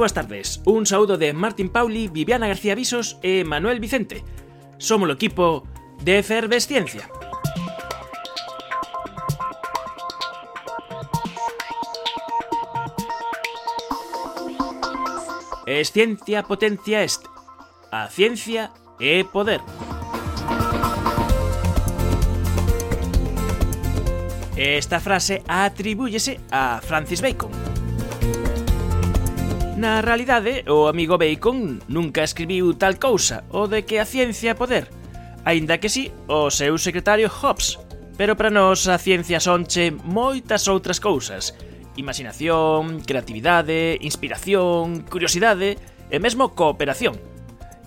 boas tardes. Un saúdo de Martín Pauli, Viviana García Visos e Manuel Vicente. Somos o equipo de Efervesciencia. Es ciencia potencia est. A ciencia é poder. Esta frase atribúyese a Francis Bacon. Na realidade, o amigo Bacon nunca escribiu tal cousa, o de que a ciencia é poder, aínda que si sí, o seu secretario Hobbes. Pero para nós a ciencia sonche moitas outras cousas, imaginación, creatividade, inspiración, curiosidade e mesmo cooperación.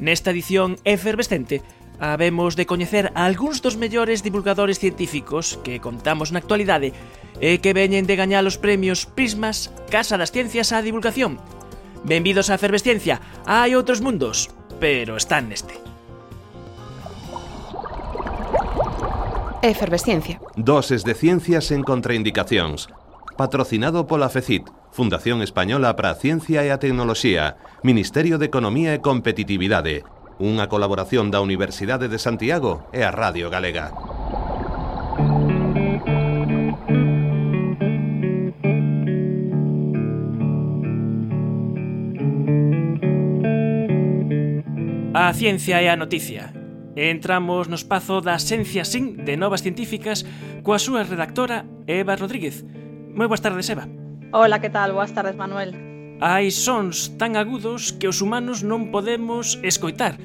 Nesta edición efervescente, habemos de coñecer a algúns dos mellores divulgadores científicos que contamos na actualidade e que veñen de gañar os premios Prismas Casa das Ciencias á Divulgación Benvidos á efervesciencia. Hai outros mundos, pero están neste. Efervesciencia. Doses de ciencias en contraindicacións. Patrocinado pola FECIT, Fundación Española para a Ciencia e a Tecnoloxía, Ministerio de Economía e Competitividade, unha colaboración da Universidade de Santiago e a Radio Galega. A ciencia é a noticia. Entramos no espazo da Ciencia Sin de Novas Científicas coa súa redactora Eva Rodríguez. Moi boas tardes, Eva. Hola, que tal? Boas tardes, Manuel. Hai sons tan agudos que os humanos non podemos escoitar,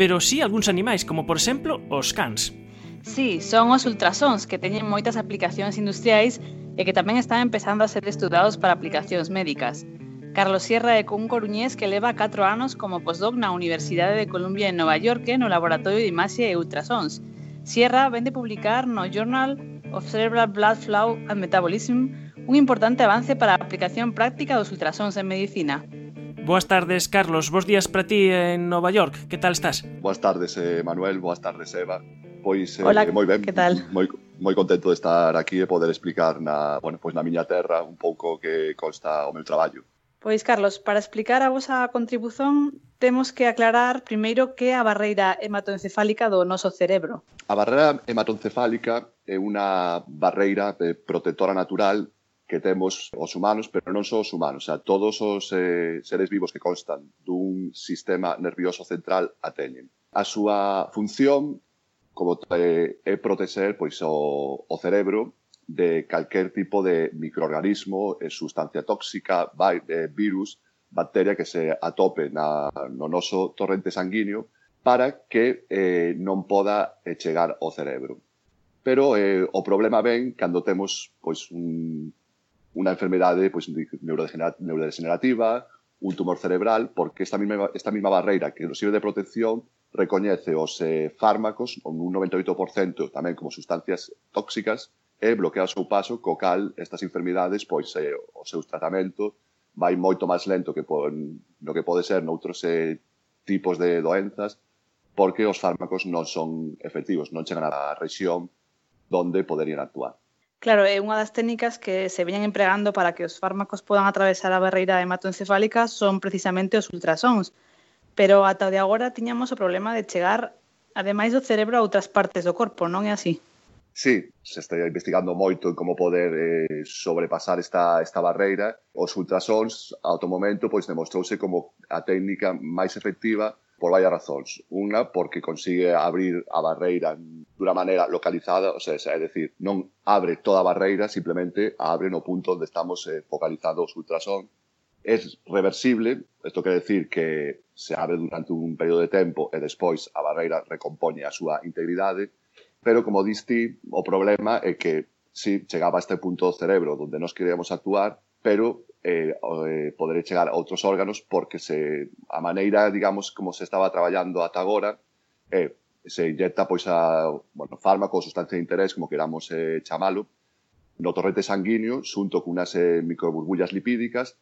pero sí algúns animais, como por exemplo os cans. Sí, son os ultrasons que teñen moitas aplicacións industriais e que tamén están empezando a ser estudados para aplicacións médicas. Carlos Sierra é un coruñés que leva 4 anos como postdoc na Universidade de Columbia en Nova York no Laboratorio de Imaxe e Ultrasons. Sierra vende publicar no Journal of Cerebral Blood Flow and Metabolism un importante avance para a aplicación práctica dos ultrasons en medicina. Boas tardes, Carlos. Bos días para ti en Nova York. Que tal estás? Boas tardes, eh, Manuel. Boas tardes, Eva. Pois eh, Hola, moi ben. Que tal? Moi, moi contento de estar aquí e poder explicar na, bueno, pois na miña terra un pouco que consta o meu traballo. Pois, Carlos, para explicar a vosa contribución, temos que aclarar primeiro que é a barreira hematoencefálica do noso cerebro. A barreira hematoencefálica é unha barreira de protectora natural que temos os humanos, pero non só os humanos, a todos os eh, seres vivos que constan dun sistema nervioso central a teñen. A súa función como te, é protexer pois, o, o cerebro de calquer tipo de microorganismo, eh, sustancia tóxica, eh, virus, bacteria que se atope na, no noso torrente sanguíneo para que eh, non poda eh, chegar ao cerebro. Pero eh, o problema ven cando temos pois, un, unha enfermedade pois, neurodegenerativa, un tumor cerebral, porque esta mesma, esta mesma barreira que nos sirve de protección recoñece os eh, fármacos, un 98% tamén como sustancias tóxicas, e bloquea o seu paso, co cal estas enfermidades, pois eh, os seus tratamentos vai moito máis lento que no que pode ser noutros eh, tipos de doenzas, porque os fármacos non son efectivos, non chegan á rexión donde poderían actuar. Claro, é unha das técnicas que se veñen empregando para que os fármacos podan atravesar a barreira hematoencefálica son precisamente os ultrasons. Pero ata de agora tiñamos o problema de chegar, ademais do cerebro, a outras partes do corpo, non é así? Sí, se está investigando moito como poder eh, sobrepasar esta, esta barreira. Os ultrasons, ao momento, pois demostrouse como a técnica máis efectiva por varias razóns. Unha, porque consigue abrir a barreira dunha maneira localizada, ou sea, é dicir, non abre toda a barreira, simplemente abre no punto onde estamos eh, focalizados os ultrasón. É reversible, isto quer decir que se abre durante un período de tempo e despois a barreira recompoñe a súa integridade, Pero, como diste, o problema é que sí, chegaba a este punto do cerebro onde nos queríamos actuar, pero eh, eh, poderé chegar a outros órganos porque se, a maneira, digamos, como se estaba traballando ata agora, eh, se inyecta pois a, bueno, fármaco ou sustancia de interés, como queramos eh, chamalo, no torrente sanguíneo, xunto cunhas eh, microburbullas lipídicas,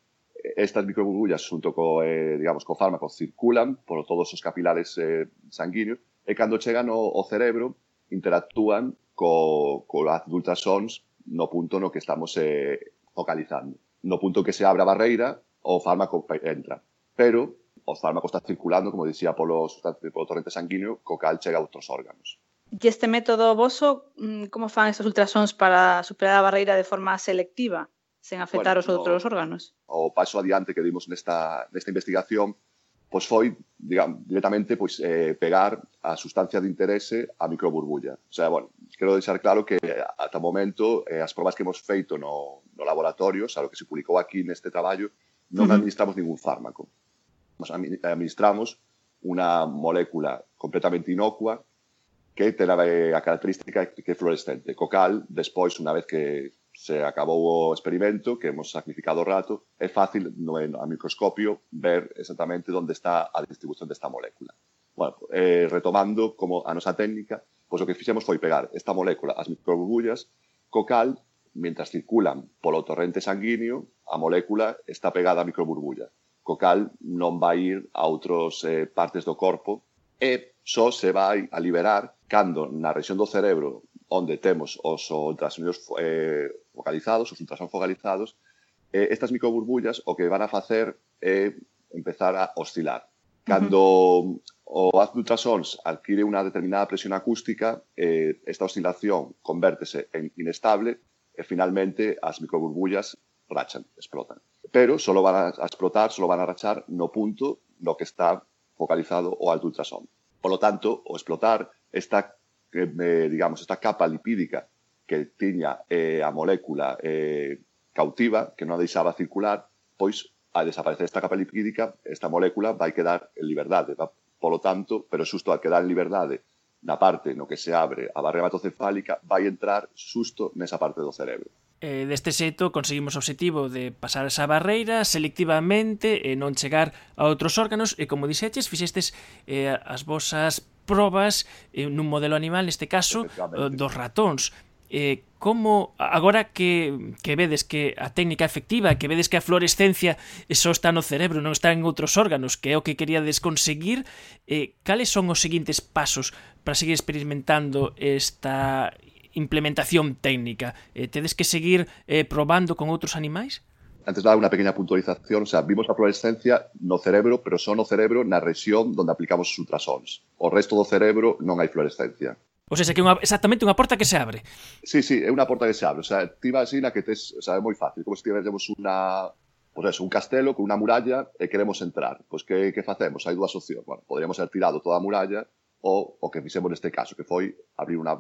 estas microburbullas xunto co, eh, digamos, co fármaco circulan por todos os capilares eh, sanguíneos e cando chegan ao, ao cerebro interactúan co, co as ultrasons no punto no que estamos eh, focalizando. No punto que se abre a barreira, o fármaco entra. Pero o fármaco está circulando, como dicía, polo, polo torrente sanguíneo, co cal chega a outros órganos. E este método voso, mm, como fan estes ultrasons para superar a barreira de forma selectiva, sen afectar bueno, os outros no, órganos? O paso adiante que dimos nesta, nesta investigación pois foi, digamos, directamente pois, eh, pegar a sustancia de interese a microburbulla. O sea, bueno, quero deixar claro que ata o momento eh, as probas que hemos feito no, no laboratorio, o sea, que se publicou aquí neste traballo, non uh -huh. administramos ningún fármaco. Nos administramos unha molécula completamente inocua que ten a, eh, a característica que é fluorescente, co cal, despois, unha vez que se acabou o experimento, que hemos sacrificado o rato, é fácil no, a microscopio ver exactamente onde está a distribución desta molécula. Bueno, eh, retomando como a nosa técnica, pois o que fixemos foi pegar esta molécula ás microburbullas, co cal, mentras circulan polo torrente sanguíneo, a molécula está pegada á microburbulla, co cal non vai ir a outros eh, partes do corpo e só se vai a liberar cando na región do cerebro onde temos os ultrasonidos eh, focalizados, os ultrasón focalizados, eh, estas microburbullas o que van a facer é eh, empezar a oscilar. Cando uh -huh. o haz de ultrasons adquire unha determinada presión acústica, eh, esta oscilación convértese en inestable e finalmente as microburbullas rachan, explotan. Pero solo van a explotar, solo van a rachar no punto no que está focalizado o alto ultrasón. Por lo tanto, o explotar está eh, digamos, esta capa lipídica que tiña eh, a molécula eh, cautiva, que non a deixaba circular, pois, a desaparecer esta capa lipídica, esta molécula vai quedar en liberdade. Va, polo tanto, pero xusto a quedar en liberdade na parte no que se abre a barreira hematocefálica, vai entrar xusto nesa parte do cerebro. Eh, deste xeito conseguimos o obxectivo de pasar esa barreira selectivamente e non chegar a outros órganos e como dixetes fixestes eh, as vosas probas eh, nun modelo animal, neste caso eh, dos ratóns. Eh, como agora que, que vedes que a técnica efectiva, que vedes que a fluorescencia só está no cerebro, non está en outros órganos, que é o que queríades conseguir, eh, cales son os seguintes pasos para seguir experimentando esta implementación técnica? Eh, tedes que seguir eh, probando con outros animais? Antes nada, unha pequena puntualización. O sea, vimos a fluorescencia no cerebro, pero só no cerebro na rexión onde aplicamos os ultrasons. O resto do cerebro non hai fluorescencia. O sea, que é unha, exactamente unha porta que se abre. Sí, sí, é unha porta que se abre. O sea, ti vas na que tes, o sea, é moi fácil. Como se tivéssemos unha, pues eso, un castelo con unha muralla e queremos entrar. Pois pues que, que facemos? Hai dúas opcións. Bueno, poderíamos haber tirado toda a muralla ou o que fixemos neste caso, que foi abrir unha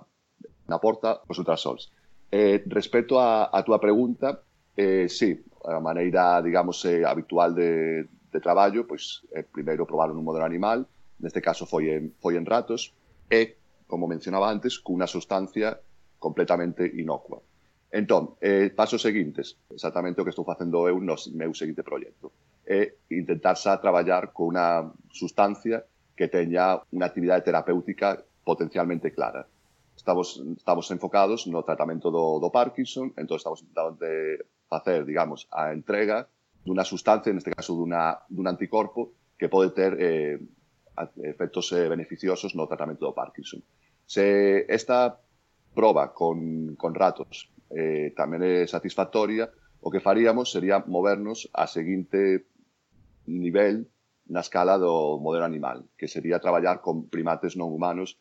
na porta os ultrasols. Eh, respecto a, a túa pregunta, eh, sí, a maneira, digamos, eh, habitual de, de traballo, pois, eh, primeiro probaron un modelo animal, neste caso foi en, foi en ratos, e, como mencionaba antes, cunha sustancia completamente inocua. Entón, eh, pasos seguintes, exactamente o que estou facendo eu no meu seguinte proxecto, é intentar xa traballar con unha sustancia que teña unha actividade terapéutica potencialmente clara estamos, estamos enfocados no tratamento do, do Parkinson, entón estamos intentando de facer, digamos, a entrega dunha sustancia, neste caso dunha, dun anticorpo, que pode ter eh, efectos eh, beneficiosos no tratamento do Parkinson. Se esta proba con, con ratos eh, tamén é satisfactoria, o que faríamos sería movernos a seguinte nivel na escala do modelo animal, que sería traballar con primates non humanos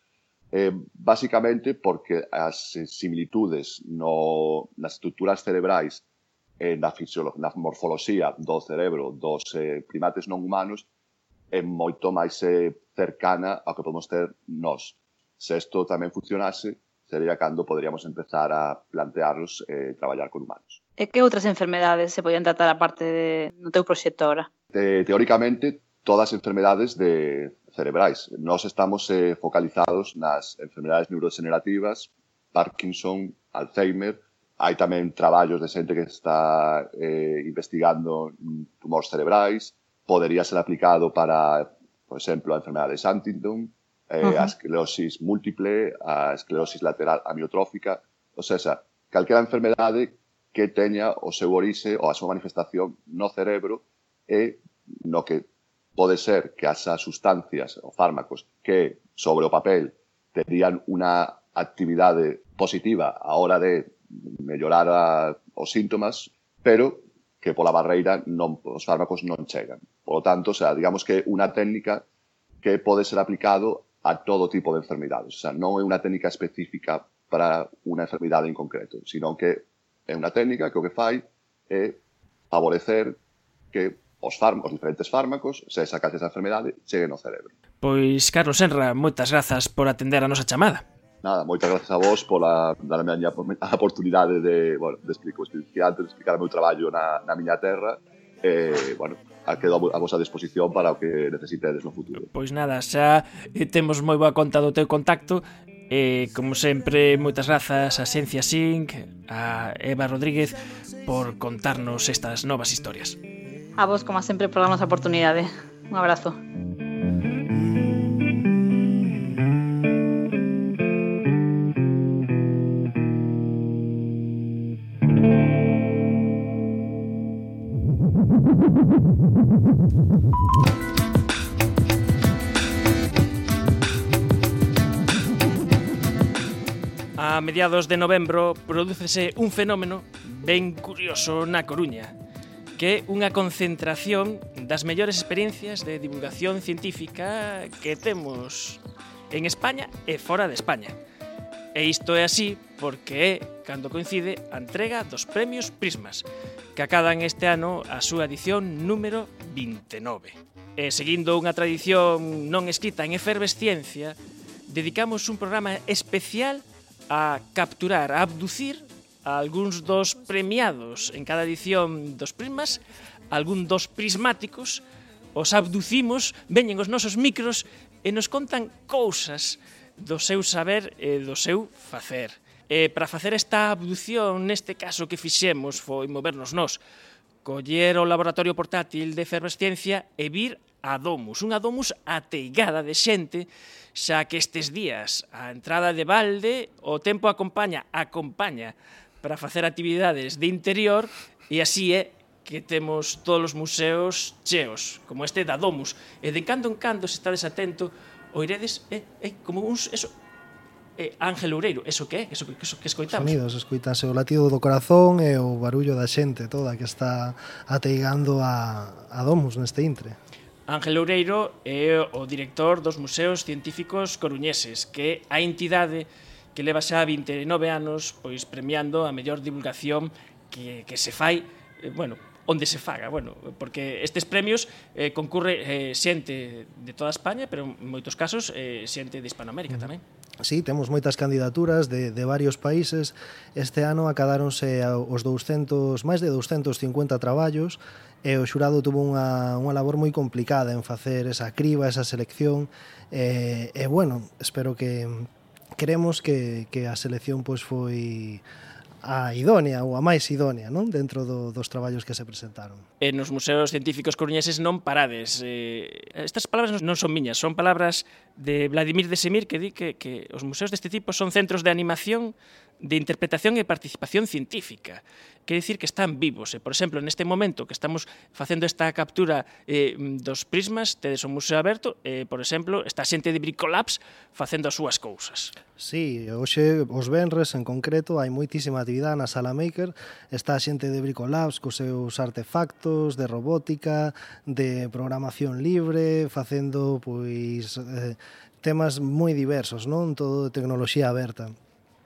Eh, basicamente porque as similitudes no, nas estruturas cerebrais e na, na morfoloxía do cerebro dos eh, primates non humanos é moito máis eh, cercana ao que podemos ter nós. Se isto tamén funcionase, sería cando poderíamos empezar a plantearnos eh, traballar con humanos. E que outras enfermedades se podían tratar aparte de, no teu proxecto ahora? Te, eh, teóricamente, todas as enfermedades de cerebrais. Nós estamos eh, focalizados nas enfermedades neurodegenerativas, Parkinson, Alzheimer, hai tamén traballos de xente que está eh, investigando mm, tumores cerebrais, podería ser aplicado para, por exemplo, a enfermedade de Huntington, eh, uh -huh. a esclerosis múltiple, a esclerosis lateral amiotrófica, ou seja, calquera enfermedade que teña o seu orixe ou a súa manifestación no cerebro e no que pode ser que as sustancias ou fármacos que sobre o papel terían unha actividade positiva a hora de mellorar a, os síntomas, pero que pola barreira non, os fármacos non chegan. Por lo tanto, o sea, digamos que unha técnica que pode ser aplicado a todo tipo de enfermidades. O sea, non é unha técnica específica para unha enfermidade en concreto, sino que é unha técnica que o que fai é favorecer que os, fármacos, os diferentes fármacos se case esa enfermedade cheguen ao cerebro. Pois, Carlos Enra, moitas grazas por atender a nosa chamada. Nada, moitas grazas a vos pola darme a, a oportunidade de, bueno, de explico, antes de explicar o meu traballo na, na miña terra e, eh, bueno, a quedo a vosa disposición para o que necesitedes no futuro. Pois nada, xa eh, temos moi boa conta do teu contacto E, como sempre, moitas grazas a Xencia Sink, a Eva Rodríguez por contarnos estas novas historias. A vos, como sempre, por darnos a oportunidade. Un abrazo. A mediados de novembro prodúcese un fenómeno ben curioso na Coruña que é unha concentración das mellores experiencias de divulgación científica que temos en España e fora de España. E isto é así porque é cando coincide a entrega dos premios Prismas, que acadan este ano a súa edición número 29. E seguindo unha tradición non escrita en efervesciencia, dedicamos un programa especial a capturar, a abducir a algúns dos premiados en cada edición dos primas, algún dos prismáticos, os abducimos, veñen os nosos micros e nos contan cousas do seu saber e do seu facer. E para facer esta abducción, neste caso que fixemos foi movernos nós, coller o laboratorio portátil de efervesciencia e vir a Domus, unha Domus ateigada de xente, xa que estes días a entrada de balde o tempo acompaña, acompaña para facer actividades de interior e así é que temos todos os museos cheos, como este da Domus. E de cando en cando, se estades atento, oiredes eh, eh, como uns... Eso, eh, Ángel Ureiro, eso que é? Eso, eso que escoitamos? Sonidos, escoitase o latido do corazón e o barullo da xente toda que está ateigando a, a Domus neste intre. Ángel Oureiro é o director dos Museos Científicos Coruñeses, que é a entidade que que leva xa 29 anos pois premiando a mellor divulgación que, que se fai eh, bueno, onde se faga, bueno, porque estes premios eh, concurre eh, xente de toda España, pero en moitos casos eh, xente de Hispanoamérica mm. tamén. Sí, temos moitas candidaturas de, de varios países. Este ano acadáronse os 200, máis de 250 traballos e o xurado tuvo unha, unha labor moi complicada en facer esa criba, esa selección. E, e bueno, espero que, queremos que, que a selección pois foi a idónea ou a máis idónea non dentro do, dos traballos que se presentaron. E nos museos científicos coruñeses non parades. Eh, estas palabras non son miñas, son palabras de Vladimir Desemir que di que, que os museos deste tipo son centros de animación de interpretación e participación científica quer dicir que están vivos. E, por exemplo, neste momento que estamos facendo esta captura eh, dos prismas, tedes un museo aberto, eh, por exemplo, está xente de Bricolabs facendo as súas cousas. Sí, hoxe os venres en concreto hai moitísima actividade na Sala Maker, está a xente de Bricolabs cos seus artefactos de robótica, de programación libre, facendo pois eh, temas moi diversos, non? Todo de tecnoloxía aberta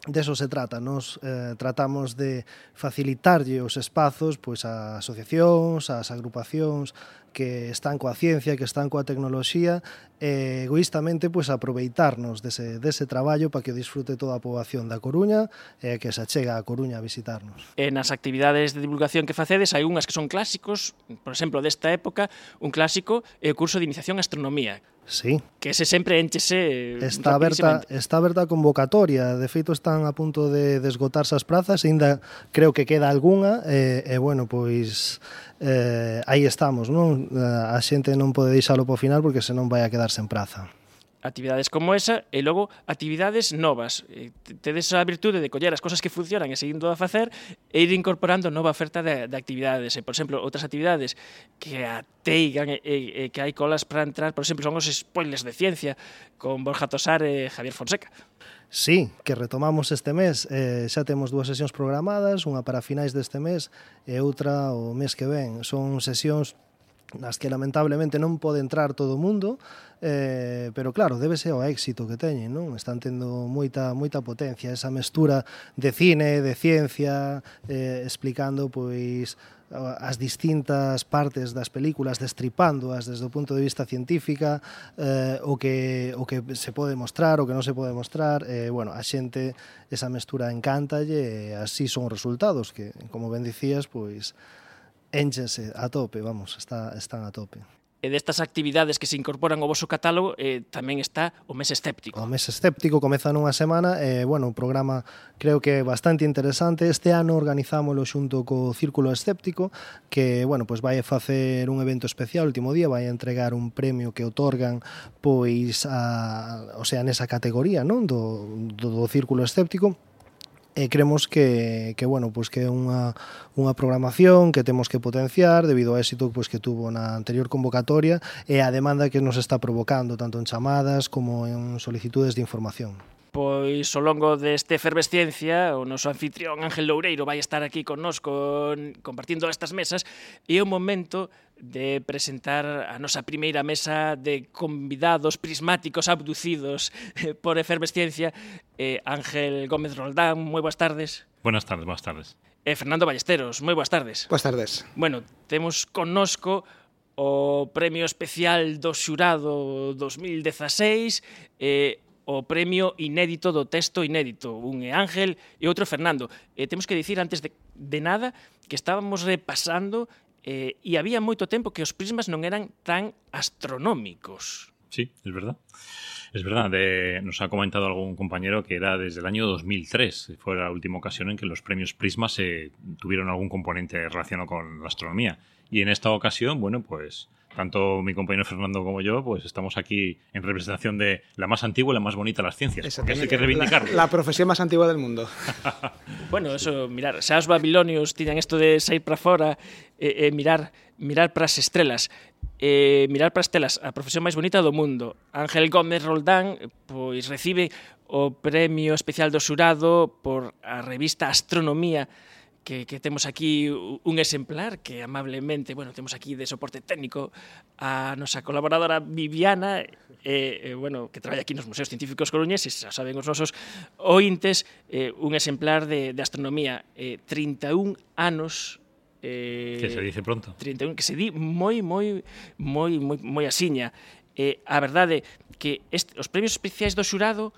deso se trata, nos eh, tratamos de facilitarlle os espazos pois a asociacións, ás agrupacións, que están coa ciencia, que están coa tecnoloxía, e egoístamente pois aproveitarnos dese dese traballo para que o disfrute toda a poboación da Coruña e que se achega a Coruña a visitarnos. E nas actividades de divulgación que facedes hai unhas que son clásicos, por exemplo, desta época, un clásico é o curso de iniciación a astronomía, Sí. Que ese sempre enchese está aberta, está aberta a convocatoria, de feito están a punto de desgotarse as prazas, ainda creo que queda algunha e, e bueno, pois eh, aí estamos, non? Eh, a xente non pode deixalo para o final porque senón vai a quedarse en praza actividades como esa e logo actividades novas. Tedes a virtude de coller as cosas que funcionan e seguindo a facer e ir incorporando nova oferta de, de actividades. E, por exemplo, outras actividades que ateigan e, e que hai colas para entrar, por exemplo, son os spoilers de ciencia con Borja Tosar e Javier Fonseca. Sí, que retomamos este mes. Eh, xa temos dúas sesións programadas, unha para finais deste mes e outra o mes que ven. Son sesións nas que lamentablemente non pode entrar todo o mundo, eh, pero claro, débese ao éxito que teñen, non? Están tendo moita moita potencia, esa mestura de cine, de ciencia, eh, explicando pois Eh, as distintas partes das películas destripándoas desde o punto de vista científica eh, o que o que se pode mostrar o que non se pode mostrar eh, bueno a xente esa mestura encántalle e así son os resultados que como ben dicías pois énchense a tope vamos está, están a tope e destas actividades que se incorporan ao voso catálogo eh, tamén está o mes escéptico. O mes escéptico comeza nunha semana e, eh, bueno, o programa creo que é bastante interesante. Este ano organizámoslo xunto co Círculo Escéptico que, bueno, pois vai a facer un evento especial o último día, vai a entregar un premio que otorgan pois a, o sea, nesa categoría, non, do, do, do Círculo Escéptico e cremos que, que bueno, pois que é unha, unha programación que temos que potenciar debido ao éxito pois, que tuvo na anterior convocatoria e a demanda que nos está provocando tanto en chamadas como en solicitudes de información. Pois ao longo deste efervesciencia, o noso anfitrión Ángel Loureiro vai estar aquí connosco compartindo estas mesas e é o momento de presentar a nosa primeira mesa de convidados prismáticos abducidos eh, por efervesciencia. Eh, Ángel Gómez Roldán, moi boas tardes. Buenas tardes, boas tardes. E Fernando Ballesteros, moi boas tardes. Boas tardes. Bueno, temos connosco o Premio Especial do Xurado 2016 eh, o premio inédito do texto inédito. Un é Ángel e outro Fernando. E temos que dicir antes de, de nada que estábamos repasando eh, e había moito tempo que os prismas non eran tan astronómicos. Sí, es verdad. Es verdad, de, nos ha comentado algún compañero que era desde el año 2003, fue la última ocasión en que los premios Prisma se tuvieron algún componente relacionado con la astronomía. Y en esta ocasión, bueno, pues tanto mi compañero Fernando como yo, pues estamos aquí en representación de la más antigua y la más bonita de las ciencias. Eso hay que reivindicarlo. La, la, profesión más antigua del mundo. bueno, eso, mirar, Saos Babilonios tiñan isto de sair para fora, eh, eh, mirar mirar para as estrelas. Eh, mirar para as estrelas, a profesión máis bonita do mundo. Ángel Gómez Roldán pois recibe o Premio Especial do xurado por a revista Astronomía que, que temos aquí un exemplar que amablemente, bueno, temos aquí de soporte técnico a nosa colaboradora Viviana, eh, eh, bueno, que traballa aquí nos Museos Científicos Coruñeses, xa saben os nosos ointes, eh, un exemplar de, de astronomía, eh, 31 anos Eh, que se dice pronto. 31, que se di moi, moi, moi, moi, moi asiña. Eh, a verdade que este, os premios especiais do xurado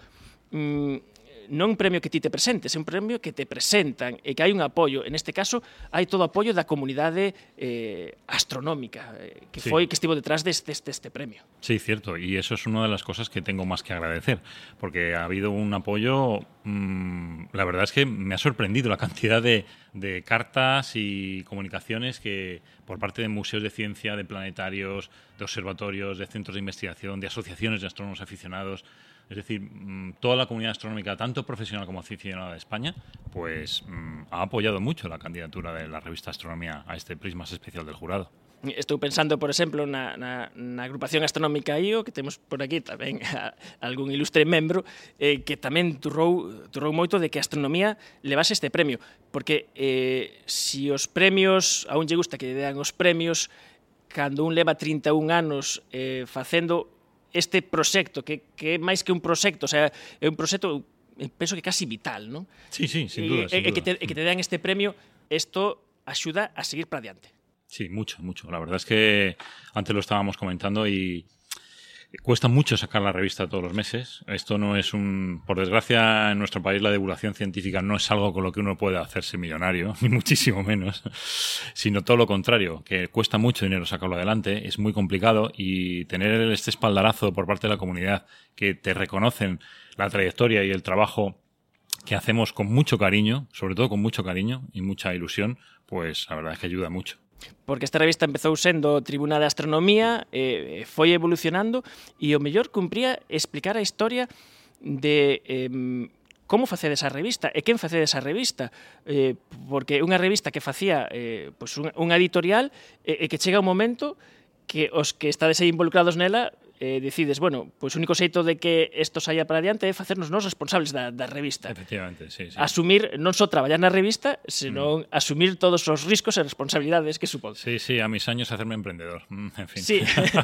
mm, non un premio que ti te presentes, é un premio que te presentan e que hai un apoio. En este caso, hai todo apoio da comunidade eh, astronómica eh, que sí. foi que estivo detrás deste, deste este premio. Sí, cierto, y eso es una de las cosas que tengo más que agradecer, porque ha habido un apoyo, mmm, la verdad es que me ha sorprendido la cantidad de, de cartas y comunicaciones que por parte de museos de ciencia, de planetarios, de observatorios, de centros de investigación, de asociaciones de astrónomos aficionados, Es decir, mm, toda la comunidad astronómica, tanto profesional como aficionada de España, pues mm, ha apoyado mucho la candidatura de la revista Astronomía a este prisma especial del jurado. Estou pensando, por exemplo, na, na, na agrupación astronómica IO, que temos por aquí tamén a, algún ilustre membro, eh, que tamén turrou, turrou moito de que a astronomía levase este premio. Porque eh, si os premios, a un lle gusta que dean os premios, cando un leva 31 anos eh, facendo este proxecto, que, que é máis que un proxecto, o sea, é un proxecto penso que casi vital, non? Sí, sí, sin duda. E, sin duda. que, te, e que te dan este premio, isto axuda a seguir para diante. Sí, mucho, mucho. La verdad es que antes lo estábamos comentando y cuesta mucho sacar la revista todos los meses. Esto no es un, por desgracia, en nuestro país la divulgación científica no es algo con lo que uno pueda hacerse millonario, ni muchísimo menos, sino todo lo contrario, que cuesta mucho dinero sacarlo adelante, es muy complicado y tener este espaldarazo por parte de la comunidad que te reconocen la trayectoria y el trabajo que hacemos con mucho cariño, sobre todo con mucho cariño y mucha ilusión, pues la verdad es que ayuda mucho. porque esta revista empezou sendo Tribuna de Astronomía, eh, foi evolucionando e o mellor cumpría explicar a historia de eh, como facedes a revista e quen facedes a revista. Eh, porque unha revista que facía eh, pois pues unha, unha editorial e eh, que chega un momento que os que estades aí involucrados nela eh, decides, bueno, pois o único xeito de que isto saia para adiante é facernos nós responsables da, da revista. Efectivamente, sí, sí. Asumir non só traballar na revista, senón mm. asumir todos os riscos e responsabilidades que supón. Sí, sí, a mis años hacerme emprendedor. Mm, en fin. Sí.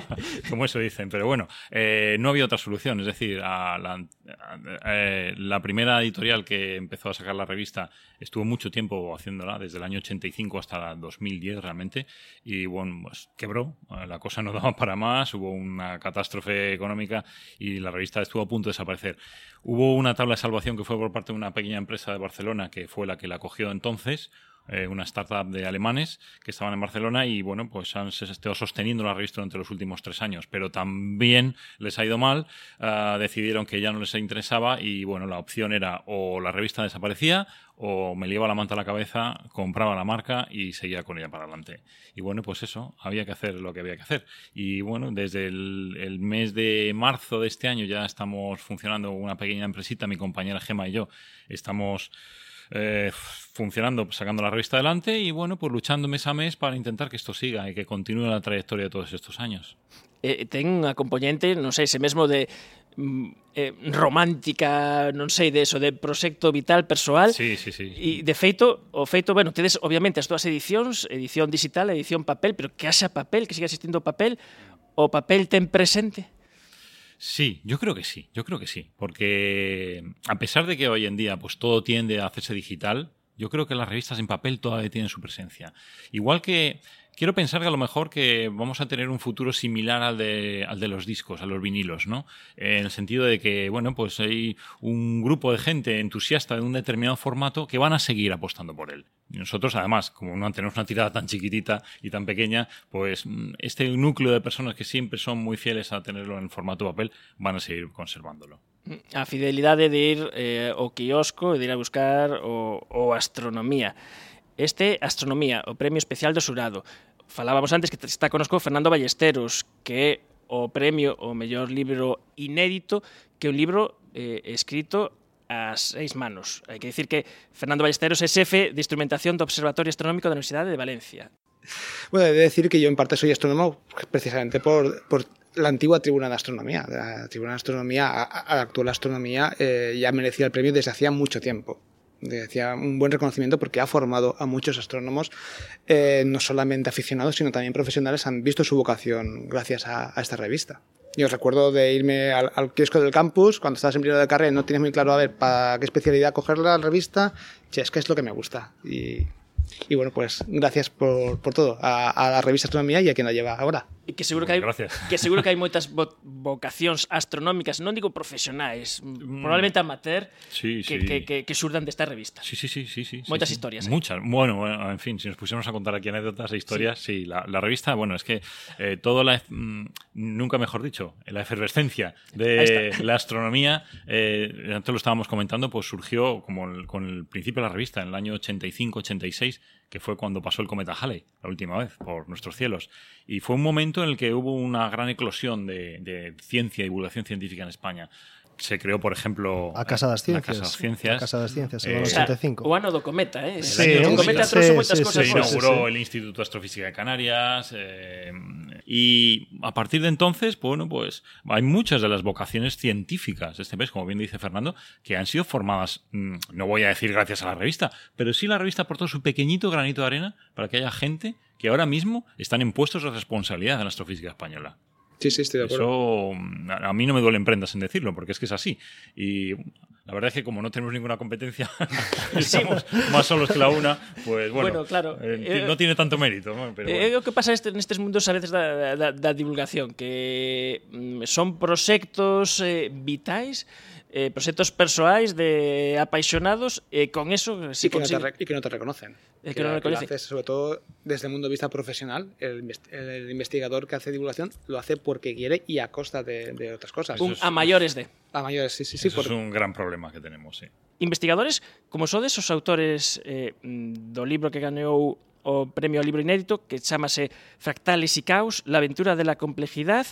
Como eso dicen. Pero bueno, eh, no había otra solución. Es decir, a la, a, eh, la primera editorial que empezó a sacar la revista estuvo mucho tiempo haciéndola, desde el año 85 hasta 2010 realmente, y bueno, pues quebró, la cosa no daba para más, hubo una catástrofe económica y la revista estuvo a punto de desaparecer. Hubo una tabla de salvación que fue por parte de una pequeña empresa de Barcelona que fue la que la cogió entonces, eh, una startup de alemanes que estaban en Barcelona y bueno, pues han estado sosteniendo la revista durante los últimos tres años, pero también les ha ido mal, uh, decidieron que ya no les interesaba y bueno, la opción era o la revista desaparecía o me llevaba la manta a la cabeza, compraba la marca y seguía con ella para adelante. Y bueno, pues eso, había que hacer lo que había que hacer. Y bueno, desde el, el mes de marzo de este año ya estamos funcionando una pequeña empresita, mi compañera Gema y yo, estamos eh, funcionando, sacando la revista adelante y bueno, pues luchando mes a mes para intentar que esto siga y que continúe la trayectoria de todos estos años. Eh, ten unha componente, non sei, ese mesmo de mm, eh, romántica, non sei, de eso, de proxecto vital persoal. Sí, sí, sí. E, de feito, o feito, bueno, tedes, obviamente, as túas edicións, edición digital, edición papel, pero que haxa papel, que siga existindo papel, o papel ten presente? Sí, yo creo que sí, yo creo que sí, porque a pesar de que hoy en día pues todo tiende a hacerse digital, yo creo que las revistas en papel todavía tienen su presencia. Igual que quiero pensar que a lo mejor que vamos a tener un futuro similar al de, al de los discos, a los vinilos, ¿no? En el sentido de que, bueno, pues hay un grupo de gente entusiasta de un determinado formato que van a seguir apostando por él. Y nosotros, además, como no tenemos una tirada tan chiquitita y tan pequeña, pues este núcleo de personas que siempre son muy fieles a tenerlo en formato papel van a seguir conservándolo. A fidelidade de ir eh, ao quiosco de ir a buscar o, o astronomía. Este Astronomía, o premio especial do Surado. Falábamos antes que está conosco Fernando Ballesteros, que o premio o mellor libro inédito que un libro eh, escrito a seis manos. Hai que dicir que Fernando Ballesteros é xefe de instrumentación do Observatorio Astronómico da Universidade de Valencia. Bueno, he de decir que yo en parte soy astrónomo precisamente por, la antigua Tribuna de Astronomía. La Tribuna de Astronomía, a, a la actual astronomía, eh, ya merecía el premio desde hacía mucho tiempo decía un buen reconocimiento porque ha formado a muchos astrónomos, eh, no solamente aficionados, sino también profesionales, han visto su vocación gracias a, a esta revista. Yo recuerdo de irme al, al, kiosco del campus, cuando estabas en primero de carrera, no tienes muy claro a ver para qué especialidad coger la revista, che, es que es lo que me gusta. Y Y bueno, pues gracias por, por todo a, a la revista Astronomía y a quien la lleva ahora. E que seguro que hai que seguro que hai moitas vo vocacións astronómicas, non digo profesionais, mm. probablemente amateur, sí, que, sí. que, que, que surdan desta revista. Sí, sí, sí, sí, sí. Moitas sí, historias. Sí. Muchas. Bueno, en fin, si nos pusiéramos a contar aquí anécdotas e historias, sí, sí la, la, revista, bueno, es que eh, todo la mmm, nunca mejor dicho, la efervescencia de la astronomía, eh, antes lo estábamos comentando, pues surgió como el, con el principio de la revista en el año 85, 86 que fue cuando pasó el cometa Halley, la última vez, por nuestros cielos. Y fue un momento en el que hubo una gran eclosión de, de ciencia y divulgación científica en España. Se creó, por ejemplo, a Casa das Ciencias. A Casa das Ciencias. A Casa das Ciencias, en eh, 85. O ano do cometa, eh? Sí, el año do cometa sí, trouxe sí, moitas sí, cosas. Se inauguró sí, sí. el Instituto de Astrofísica de Canarias eh, y a partir de entonces, bueno, pues hay muchas de las vocaciones científicas de este país, como bien dice Fernando, que han sido formadas, mm, no voy a decir gracias a la revista, pero sí la revista aportó su pequeñito granito de arena para que haya gente que ahora mismo están en puestos de responsabilidad en la astrofísica española. Sí, sí, estoy de acuerdo. Eso a mí no me duelen prendas en decirlo, porque es que es así. Y la verdad es que como no tenemos ninguna competencia, estamos más solos que la una, pues bueno, Bueno, claro. eh, Eh, no tiene tanto mérito. ¿no? Pero Eh, bueno. É o que pasa este, nestes mundos a veces da, da, da divulgación que mm, son proxectos eh, vitais eh, proxectos persoais de apaixonados e con eso si sí que, consigue... no te, que non te reconocen. Eh, que, que, no reconocen. Que haces, sobre todo desde el mundo de vista profesional, el, el investigador que hace divulgación lo hace porque quiere y a costa de, de otras cosas. Un, es, a mayores de. A mayores, sí, sí, sí. Porque... Es un gran problema que tenemos, sí. Investigadores, como sodes os autores eh, do libro que gañou o premio ao libro inédito que chamase Fractales e Caos, la aventura de la complejidad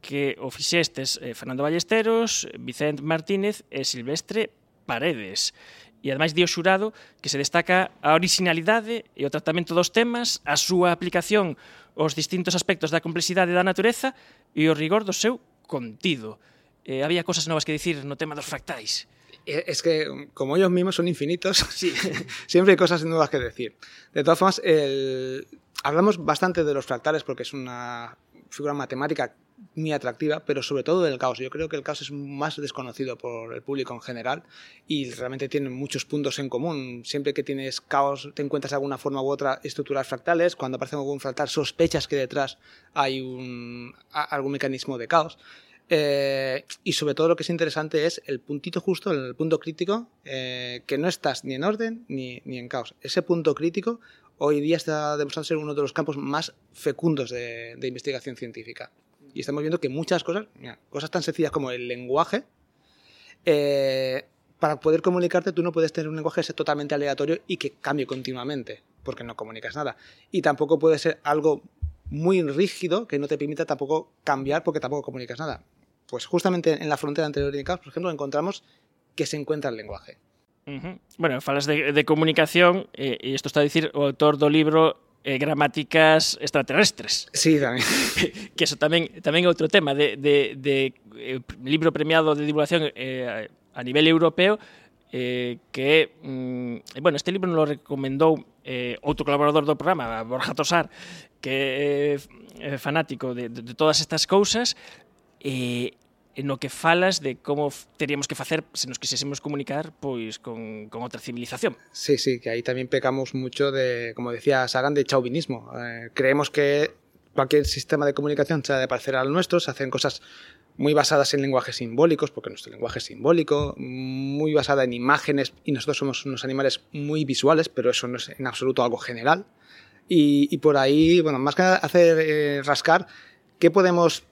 que o fixestes eh, Fernando Ballesteros, Vicente Martínez e Silvestre Paredes. E ademais di o xurado que se destaca a originalidade e o tratamento dos temas, a súa aplicación aos distintos aspectos da complexidade da natureza e o rigor do seu contido. Eh, había cosas novas que dicir no tema dos fractais. Es que, como ellos mismos son infinitos, sí. siempre hay cosas nuevas que decir. De todas formas, el... hablamos bastante de los fractales porque es una figura matemática muy atractiva, pero sobre todo del caos. Yo creo que el caos es más desconocido por el público en general y realmente tienen muchos puntos en común. Siempre que tienes caos, te encuentras de alguna forma u otra estructuras fractales. Cuando aparece algún fractal, sospechas que detrás hay un, algún mecanismo de caos. Eh, y sobre todo lo que es interesante es el puntito justo, el punto crítico, eh, que no estás ni en orden ni, ni en caos. Ese punto crítico hoy día está demostrando ser uno de los campos más fecundos de, de investigación científica. Y estamos viendo que muchas cosas, mira, cosas tan sencillas como el lenguaje, eh, para poder comunicarte tú no puedes tener un lenguaje que sea totalmente aleatorio y que cambie continuamente, porque no comunicas nada. Y tampoco puede ser algo muy rígido que no te permita tampoco cambiar porque tampoco comunicas nada. Pues justamente en la frontera anterior de por ejemplo, encontramos que se encuentra el lenguaje. Uh -huh. Bueno, falas de, de comunicación eh, e isto está a dicir o autor do libro eh, gramáticas extraterrestres. Sí, tamén. que eso tamén tamén é outro tema de, de, de eh, libro premiado de divulgación eh, a nivel europeo eh, que, mm, bueno, este libro nos lo recomendou eh, outro colaborador do programa, Borja Tosar, que eh, é eh, fanático de, de, de todas estas cousas, eh, no que falas de como teríamos que facer se nos quisésemos comunicar pois con, con outra civilización. Sí, sí, que ahí también pecamos mucho de, como decía Sagan, de chauvinismo. Eh, creemos que cualquier sistema de comunicación se ha de parecer al nuestro, se hacen cosas muy basadas en lenguajes simbólicos, porque nuestro lenguaje es simbólico, muy basada en imágenes, y nosotros somos unos animales muy visuales, pero eso no es en absoluto algo general. Y, y por ahí, bueno, más que hacer eh, rascar, ¿qué podemos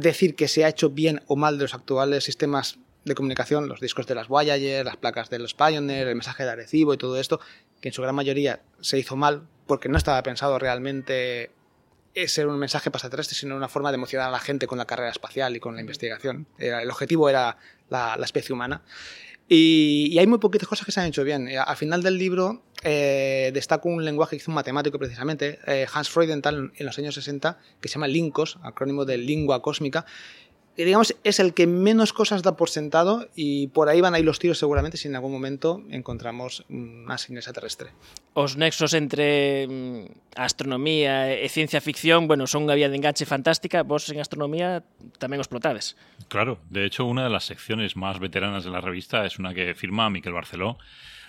decir que se ha hecho bien o mal de los actuales sistemas de comunicación, los discos de las Voyager, las placas de los Pioneer, el mensaje de Arecibo y todo esto, que en su gran mayoría se hizo mal porque no estaba pensado realmente ser un mensaje pasaterrestre, sino una forma de emocionar a la gente con la carrera espacial y con la investigación. El objetivo era la, la especie humana. Y, hay muy poquitas cosas que se han hecho bien. Al final del libro eh, destaco un lenguaje que hizo un matemático precisamente, eh, Hans Freudenthal, en los años 60, que se llama LINCOS, acrónimo de lengua cósmica, que digamos es el que menos cosas da por sentado y por ahí van a ir los tiros seguramente si en algún momento encontramos una señal extraterrestre. Os nexos entre mm, astronomía e ciencia ficción, bueno, son unha vía de enganche fantástica, vos en astronomía tamén os plotades. Claro, de hecho una de las secciones más veteranas de la revista es una que firma Miquel Barceló,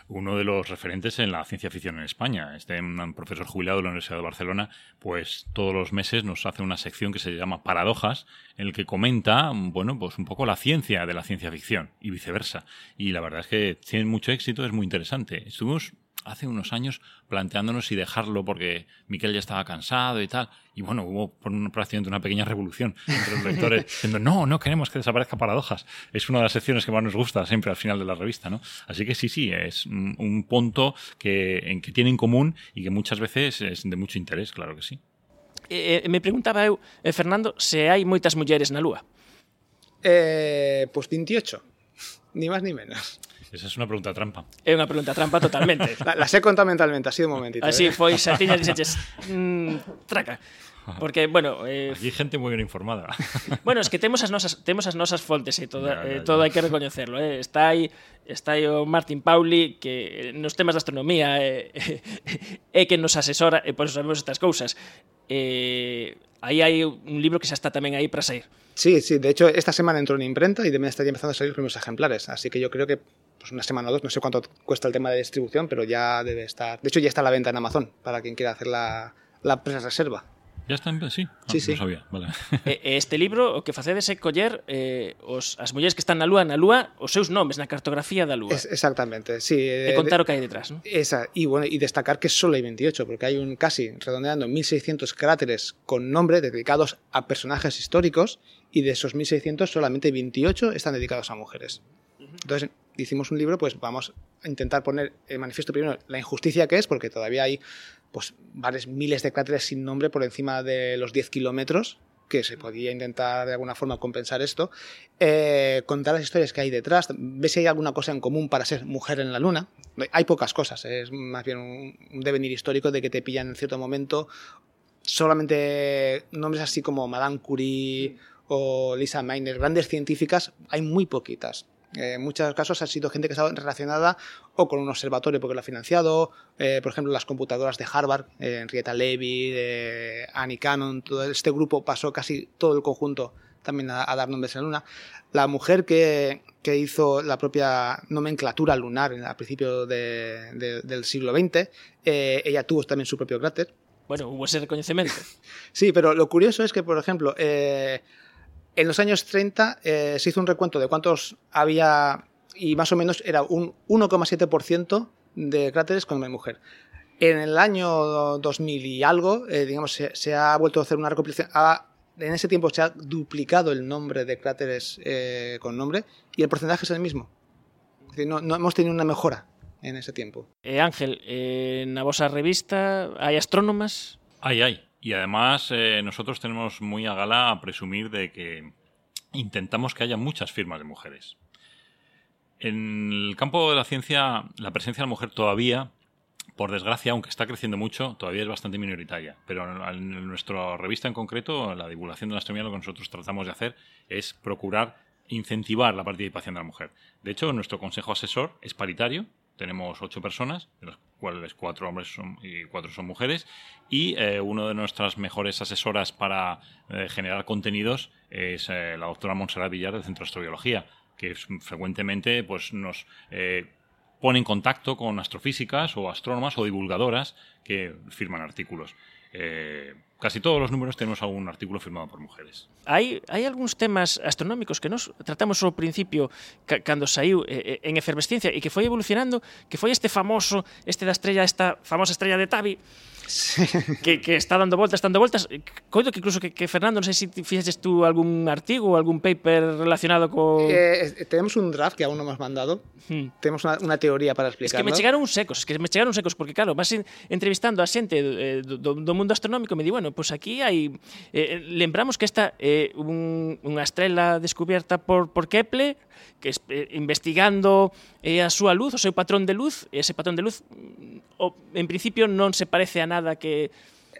uno de los referentes en la ciencia ficción en España. Este un profesor jubilado de la Universidad de Barcelona, pues todos los meses nos hace una sección que se llama Paradojas, en el que comenta, bueno, pues un poco la ciencia de la ciencia ficción y viceversa. Y la verdad es que tiene mucho éxito, es muy interesante. Estuvimos hace unos años planteándonos si dejarlo porque Miquel ya estaba cansado y tal. Y bueno, hubo por un, prácticamente una pequeña revolución entre los lectores diciendo, no, no queremos que desaparezca Paradojas. Es una de las secciones que más nos gusta siempre al final de la revista, ¿no? Así que sí, sí, es un punto que, en que tiene en común y que muchas veces es de mucho interés, claro que sí. Eh, me preguntaba eu, eh, Fernando, se hai moitas mulleres na Lúa. Eh, pues 28, ni más ni menos. Esa es una pregunta trampa. É unha pregunta trampa totalmente. la, la sei conta mentalmente, así de momentito. Así eh? foi, xa tiña dixeches, mm, traca. Porque, bueno... Eh, Aquí gente moi ben informada. bueno, es que temos as nosas, temos as nosas fontes e eh, todo, ya, ya, eh, todo hai que recoñecerlo. Eh. Está aí está aí o oh, Martin Pauli que eh, nos temas de astronomía é eh, eh, que nos asesora e eh, por eso sabemos estas cousas. Eh, aí hai un libro que xa está tamén aí para sair. Sí, sí, de hecho esta semana entró en imprenta y también estaría empezando a salir los primeros ejemplares, así que yo creo que pues una semana o dos, no sé cuánto cuesta el tema de distribución, pero ya debe estar, de hecho ya está a la venta en Amazon para quien quiera hacer la, la pre-reserva. ¿Ya está en sí? Ah, Sí, sí. No sabía, vale. E, e este libro o que facedes é coller eh, os, as mulleres que están na Lúa, na Lúa, os seus nomes na cartografía da Lúa. Es, exactamente, sí. e eh, contar o que hai detrás, ¿no? Esa, y bueno, y destacar que solo hay 28, porque hay un casi, redondeando, 1600 cráteres con nombre dedicados a personajes históricos, y de esos 1600 solamente 28 están dedicados a mujeres. Entonces, hicimos un libro, pues vamos a intentar poner en manifiesto primero la injusticia que es, porque todavía hay pues varios miles de cráteres sin nombre por encima de los 10 kilómetros que se podía intentar de alguna forma compensar esto, eh, contar las historias que hay detrás, ver si hay alguna cosa en común para ser mujer en la luna. Hay pocas cosas, es más bien un, devenir histórico de que te pillan en cierto momento solamente nombres así como Madame Curie o Lisa Meitner, grandes científicas, hay muy poquitas. Eh, en muchos casos ha sido gente que estado relacionada o con un observatorio porque lo ha financiado, eh, por ejemplo las computadoras de Harvard, eh, Henrietta Levy, Annie Cannon, todo este grupo pasó casi todo el conjunto también a, dar nombres en la Luna. La mujer que, que, hizo la propia nomenclatura lunar al principio del siglo XX, ella tuvo también su propio cráter. Bueno, hubo ese reconocimiento. sí, pero lo curioso es que, por ejemplo, en los años 30 eh, se hizo un recuento de cuántos había y más o menos era un 1,7% de cráteres con mujer. En el año 2000 y algo, eh, digamos, se, ha vuelto a hacer una recopilación. en ese tiempo se ha duplicado el nombre de cráteres eh, con nombre y el porcentaje es el mismo. no, hemos tenido una mejora en ese tiempo. Ángel, en la vosa revista hay astrónomas. Hay, hay. Y además eh, nosotros tenemos muy a gala a presumir de que intentamos que haya muchas firmas de mujeres. En el campo de la ciencia, la presencia de la mujer todavía, por desgracia, aunque está creciendo mucho, todavía es bastante minoritaria. Pero en nuestra revista en concreto, la divulgación de la astronomía, lo que nosotros tratamos de hacer es procurar incentivar la participación de la mujer. De hecho, nuestro consejo asesor es paritario, tenemos ocho personas, de las cuales cuatro hombres y cuatro son mujeres, y eh, una de nuestras mejores asesoras para eh, generar contenidos es eh, la doctora Montserrat Villar del Centro de Astrobiología, que frecuentemente pues, nos pone en contacto con astrofísicas o astrónomas o divulgadoras que firman artículos. Casi todos los números tenemos algún artículo firmado por mujeres. Hai, hai algúns temas astronómicos que nos tratamos ao principio ca, cando saiu eh, eh, en efervesciencia e que foi evolucionando, que foi este famoso, este da estrella, esta famosa estrella de Tabi, sí. que, que está dando voltas, dando voltas. Coido que incluso que, que Fernando, non sei se si fixeches tú algún artigo, ou algún paper relacionado co... Eh, eh tenemos un draft que aún non hemos mandado. Hmm. Tenemos una, una teoría para explicar. Es que me chegaron secos, es que me chegaron secos, porque claro, vas entrevistando a xente eh, do, do mundo astronómico e me di, bueno, pois pues aquí hai... Eh, lembramos que esta é eh, un, unha estrela descubierta por, por Kepler, que eh, investigando eh, a súa luz, o seu patrón de luz, ese patrón de luz mm, o, en principio non se parece a nada que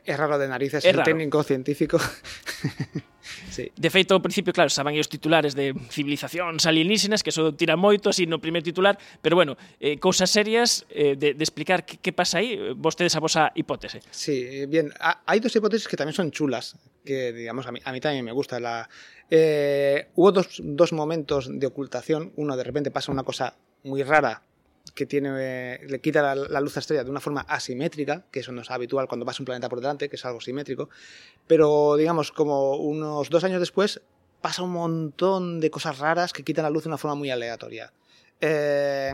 é raro de narices, é raro. técnico, científico. sí. De feito, ao principio, claro, saban os titulares de civilizacións alienígenas, que eso tira moito, así no primeiro titular, pero bueno, eh, cousas serias eh, de, de explicar que, que pasa aí, vostedes a vosa hipótese. Sí, eh, bien, hai dos hipótesis que tamén son chulas, que digamos, a mí, a mí tamén me gusta la... Eh, hubo dos, dos momentos de ocultación, uno de repente pasa una cosa muy rara que tiene, le quita la, la, luz a estrella de una forma asimétrica, que eso no es habitual cuando pasa un planeta por delante, que es algo simétrico, pero digamos como unos dos años después pasa un montón de cosas raras que quitan la luz de una forma muy aleatoria. Eh,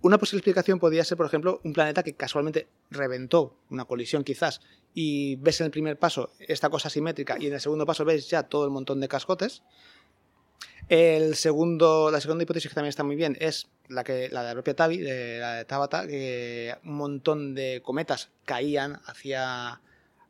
una posible explicación podría ser, por ejemplo, un planeta que casualmente reventó, una colisión quizás, y ves en el primer paso esta cosa simétrica y en el segundo paso ves ya todo el montón de cascotes. El segundo, la segunda hipótesis que también está muy bien es la, que, la de la propia Tabi, de, la de Tabata, que un montón de cometas caían hacia,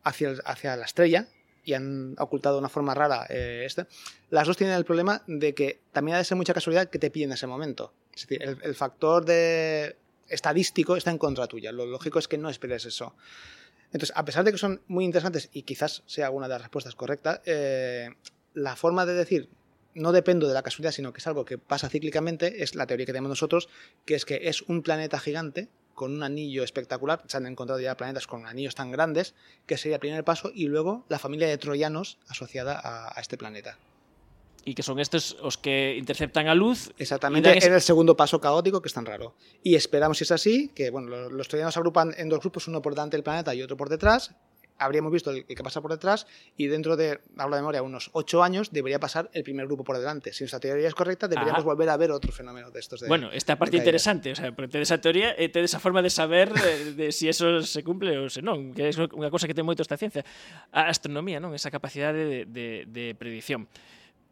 hacia, hacia la estrella y han ocultado de una forma rara eh, este. Las dos tienen el problema de que también ha de ser mucha casualidad que te piden en ese momento. Es decir, el, el factor de estadístico está en contra tuya. Lo lógico es que no esperes eso. Entonces, a pesar de que son muy interesantes y quizás sea alguna de las respuestas correctas, eh, la forma de decir no dependo de la casualidad, sino que es algo que pasa cíclicamente, es la teoría que tenemos nosotros, que es que es un planeta gigante con un anillo espectacular, se han encontrado ya planetas con anillos tan grandes, que sería el primer paso, y luego la familia de troyanos asociada a, a este planeta. Y que son estos los que interceptan a luz. Exactamente, es el segundo paso caótico que es tan raro. Y esperamos, si es así, que bueno, los, los troyanos agrupan en dos grupos, uno por delante del planeta y otro por detrás, habríamos visto el, que pasa por detrás y dentro de, hablo de memoria, unos ocho años debería pasar el primer grupo por delante. Si nuestra teoría es correcta, deberíamos volver a ver otro fenómeno de estos. De, bueno, esta parte interesante, o sea, porque esa teoría eh, te esa forma de saber de, de si eso se cumple ou se non, que é unha cosa que ten moito esta ciencia. A astronomía, non? Esa capacidade de, de, de predicción.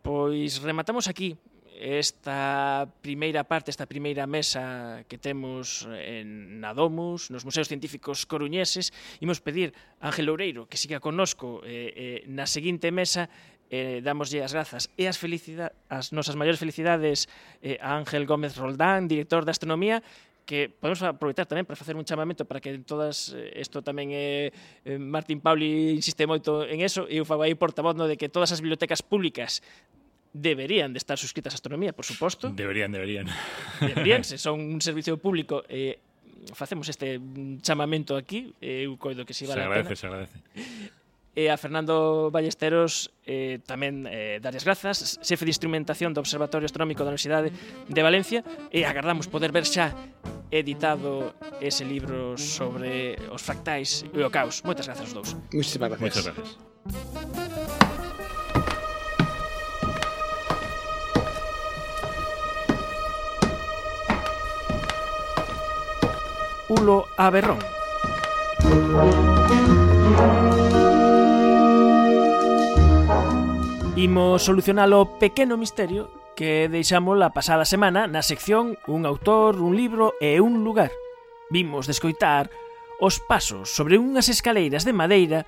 Pois rematamos aquí esta primeira parte, esta primeira mesa que temos en na Domus, nos Museos Científicos Coruñeses, imos pedir a Ángel Oureiro que siga connosco eh, eh, na seguinte mesa eh, damoslle as grazas e as, as nosas maiores felicidades eh, a Ángel Gómez Roldán, director de Astronomía, que podemos aproveitar tamén para facer un chamamento para que en todas isto tamén é eh, Martín Pauli insiste moito en eso e eu fago aí portavoz no de que todas as bibliotecas públicas deberían de estar suscritas a astronomía, por suposto. Deberían, deberían. Deberían, se son un servicio público eh, facemos este chamamento aquí, eu eh, coido que si vale se agradece, a pena. Se agradece, se agradece. E a Fernando Ballesteros eh, tamén eh, darles grazas, xefe de instrumentación do Observatorio Astronómico da Universidade de Valencia, e agardamos poder ver xa editado ese libro sobre os fractais e o caos. Moitas grazas aos dous. Moitas gracias. Moitas gracias. Ulo Aberrón. Imos solucionar o pequeno misterio que deixamos a pasada semana na sección Un autor, un libro e un lugar. Vimos descoitar os pasos sobre unhas escaleiras de madeira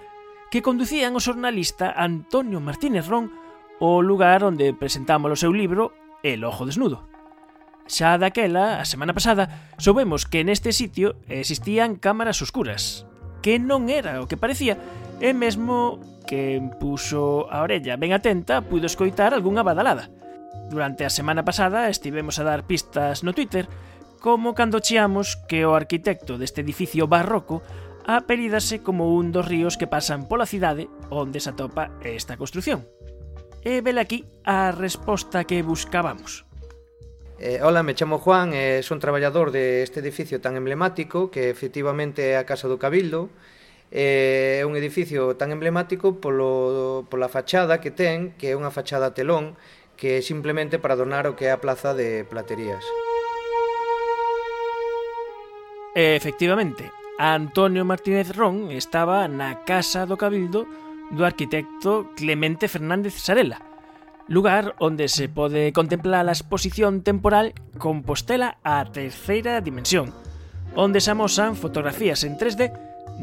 que conducían o xornalista Antonio Martínez Ron ao lugar onde presentamos o seu libro El ojo desnudo. Xa daquela, a semana pasada, soubemos que neste sitio existían cámaras oscuras, que non era o que parecía, e mesmo que puxo a orella ben atenta puido escoitar algunha badalada. Durante a semana pasada estivemos a dar pistas no Twitter como cando cheamos que o arquitecto deste edificio barroco apelídase como un dos ríos que pasan pola cidade onde se atopa esta construción. E vel aquí a resposta que buscábamos. Eh, hola, me chamo Juan, eh, son traballador deste este edificio tan emblemático que efectivamente é a Casa do Cabildo. Eh, é un edificio tan emblemático polo, pola fachada que ten, que é unha fachada telón, que é simplemente para donar o que é a plaza de platerías. Efectivamente, Antonio Martínez Ron estaba na Casa do Cabildo do arquitecto Clemente Fernández Sarela, lugar onde se pode contemplar a exposición temporal Compostela a terceira dimensión, onde se amosan fotografías en 3D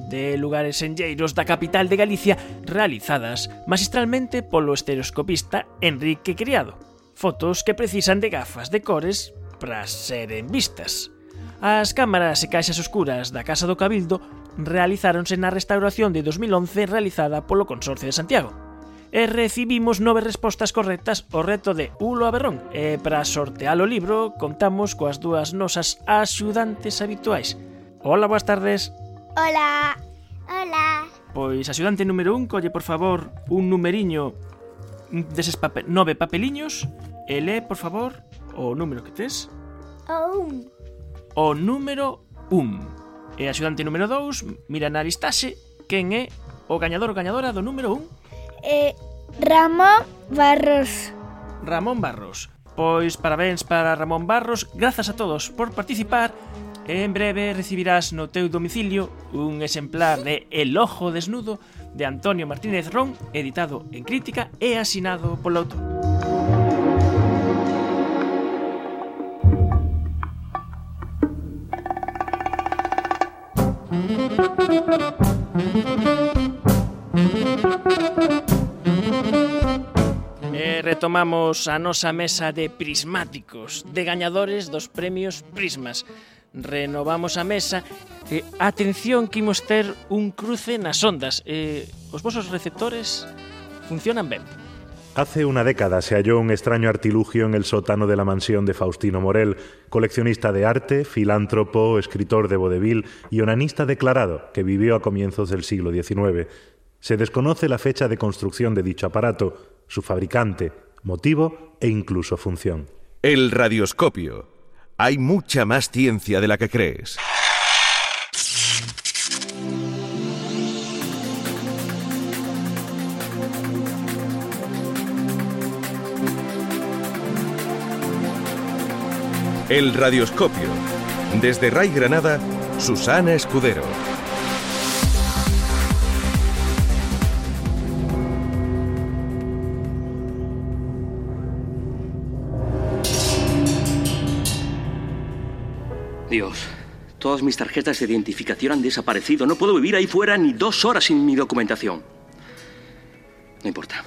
de lugares enlleiros da capital de Galicia realizadas magistralmente polo estereoscopista Enrique Criado. Fotos que precisan de gafas de cores para seren vistas. As cámaras e caixas oscuras da Casa do Cabildo realizáronse na restauración de 2011 realizada polo Consorcio de Santiago e recibimos nove respostas correctas ao reto de Ulo Aberrón. E para sortear o libro, contamos coas dúas nosas axudantes habituais. Hola, boas tardes. Hola. Hola. Pois axudante número un, colle por favor un numeriño deses papel, nove papeliños e lee, por favor, o número que tes. O un. O número un. E axudante número 2, mira na listaxe quen é o gañador ou gañadora do número 1 eh, Ramón Barros. Ramón Barros. Pois parabéns para Ramón Barros, grazas a todos por participar en breve recibirás no teu domicilio un exemplar de El Ojo Desnudo de Antonio Martínez Ron, editado en crítica e asinado polo autor. Retomamos a nosa mesa de prismáticos, de gañadores dos premios Prismas. Renovamos a mesa e atención que imos ter un cruce nas ondas. E os vosos receptores funcionan ben. Hace una década se halló un extraño artilugio en el sótano de la mansión de Faustino Morel, coleccionista de arte, filántropo, escritor de vodevil y onanista declarado, que vivió a comienzos del siglo XIX. Se desconoce la fecha de construcción de dicho aparato, su fabricante, motivo e incluso función. El radioscopio. Hay mucha más ciencia de la que crees. El radioscopio. Desde Ray Granada, Susana Escudero. Dios, todas mis tarjetas de identificación han desaparecido. No puedo vivir ahí fuera ni dos horas sin mi documentación. No importa.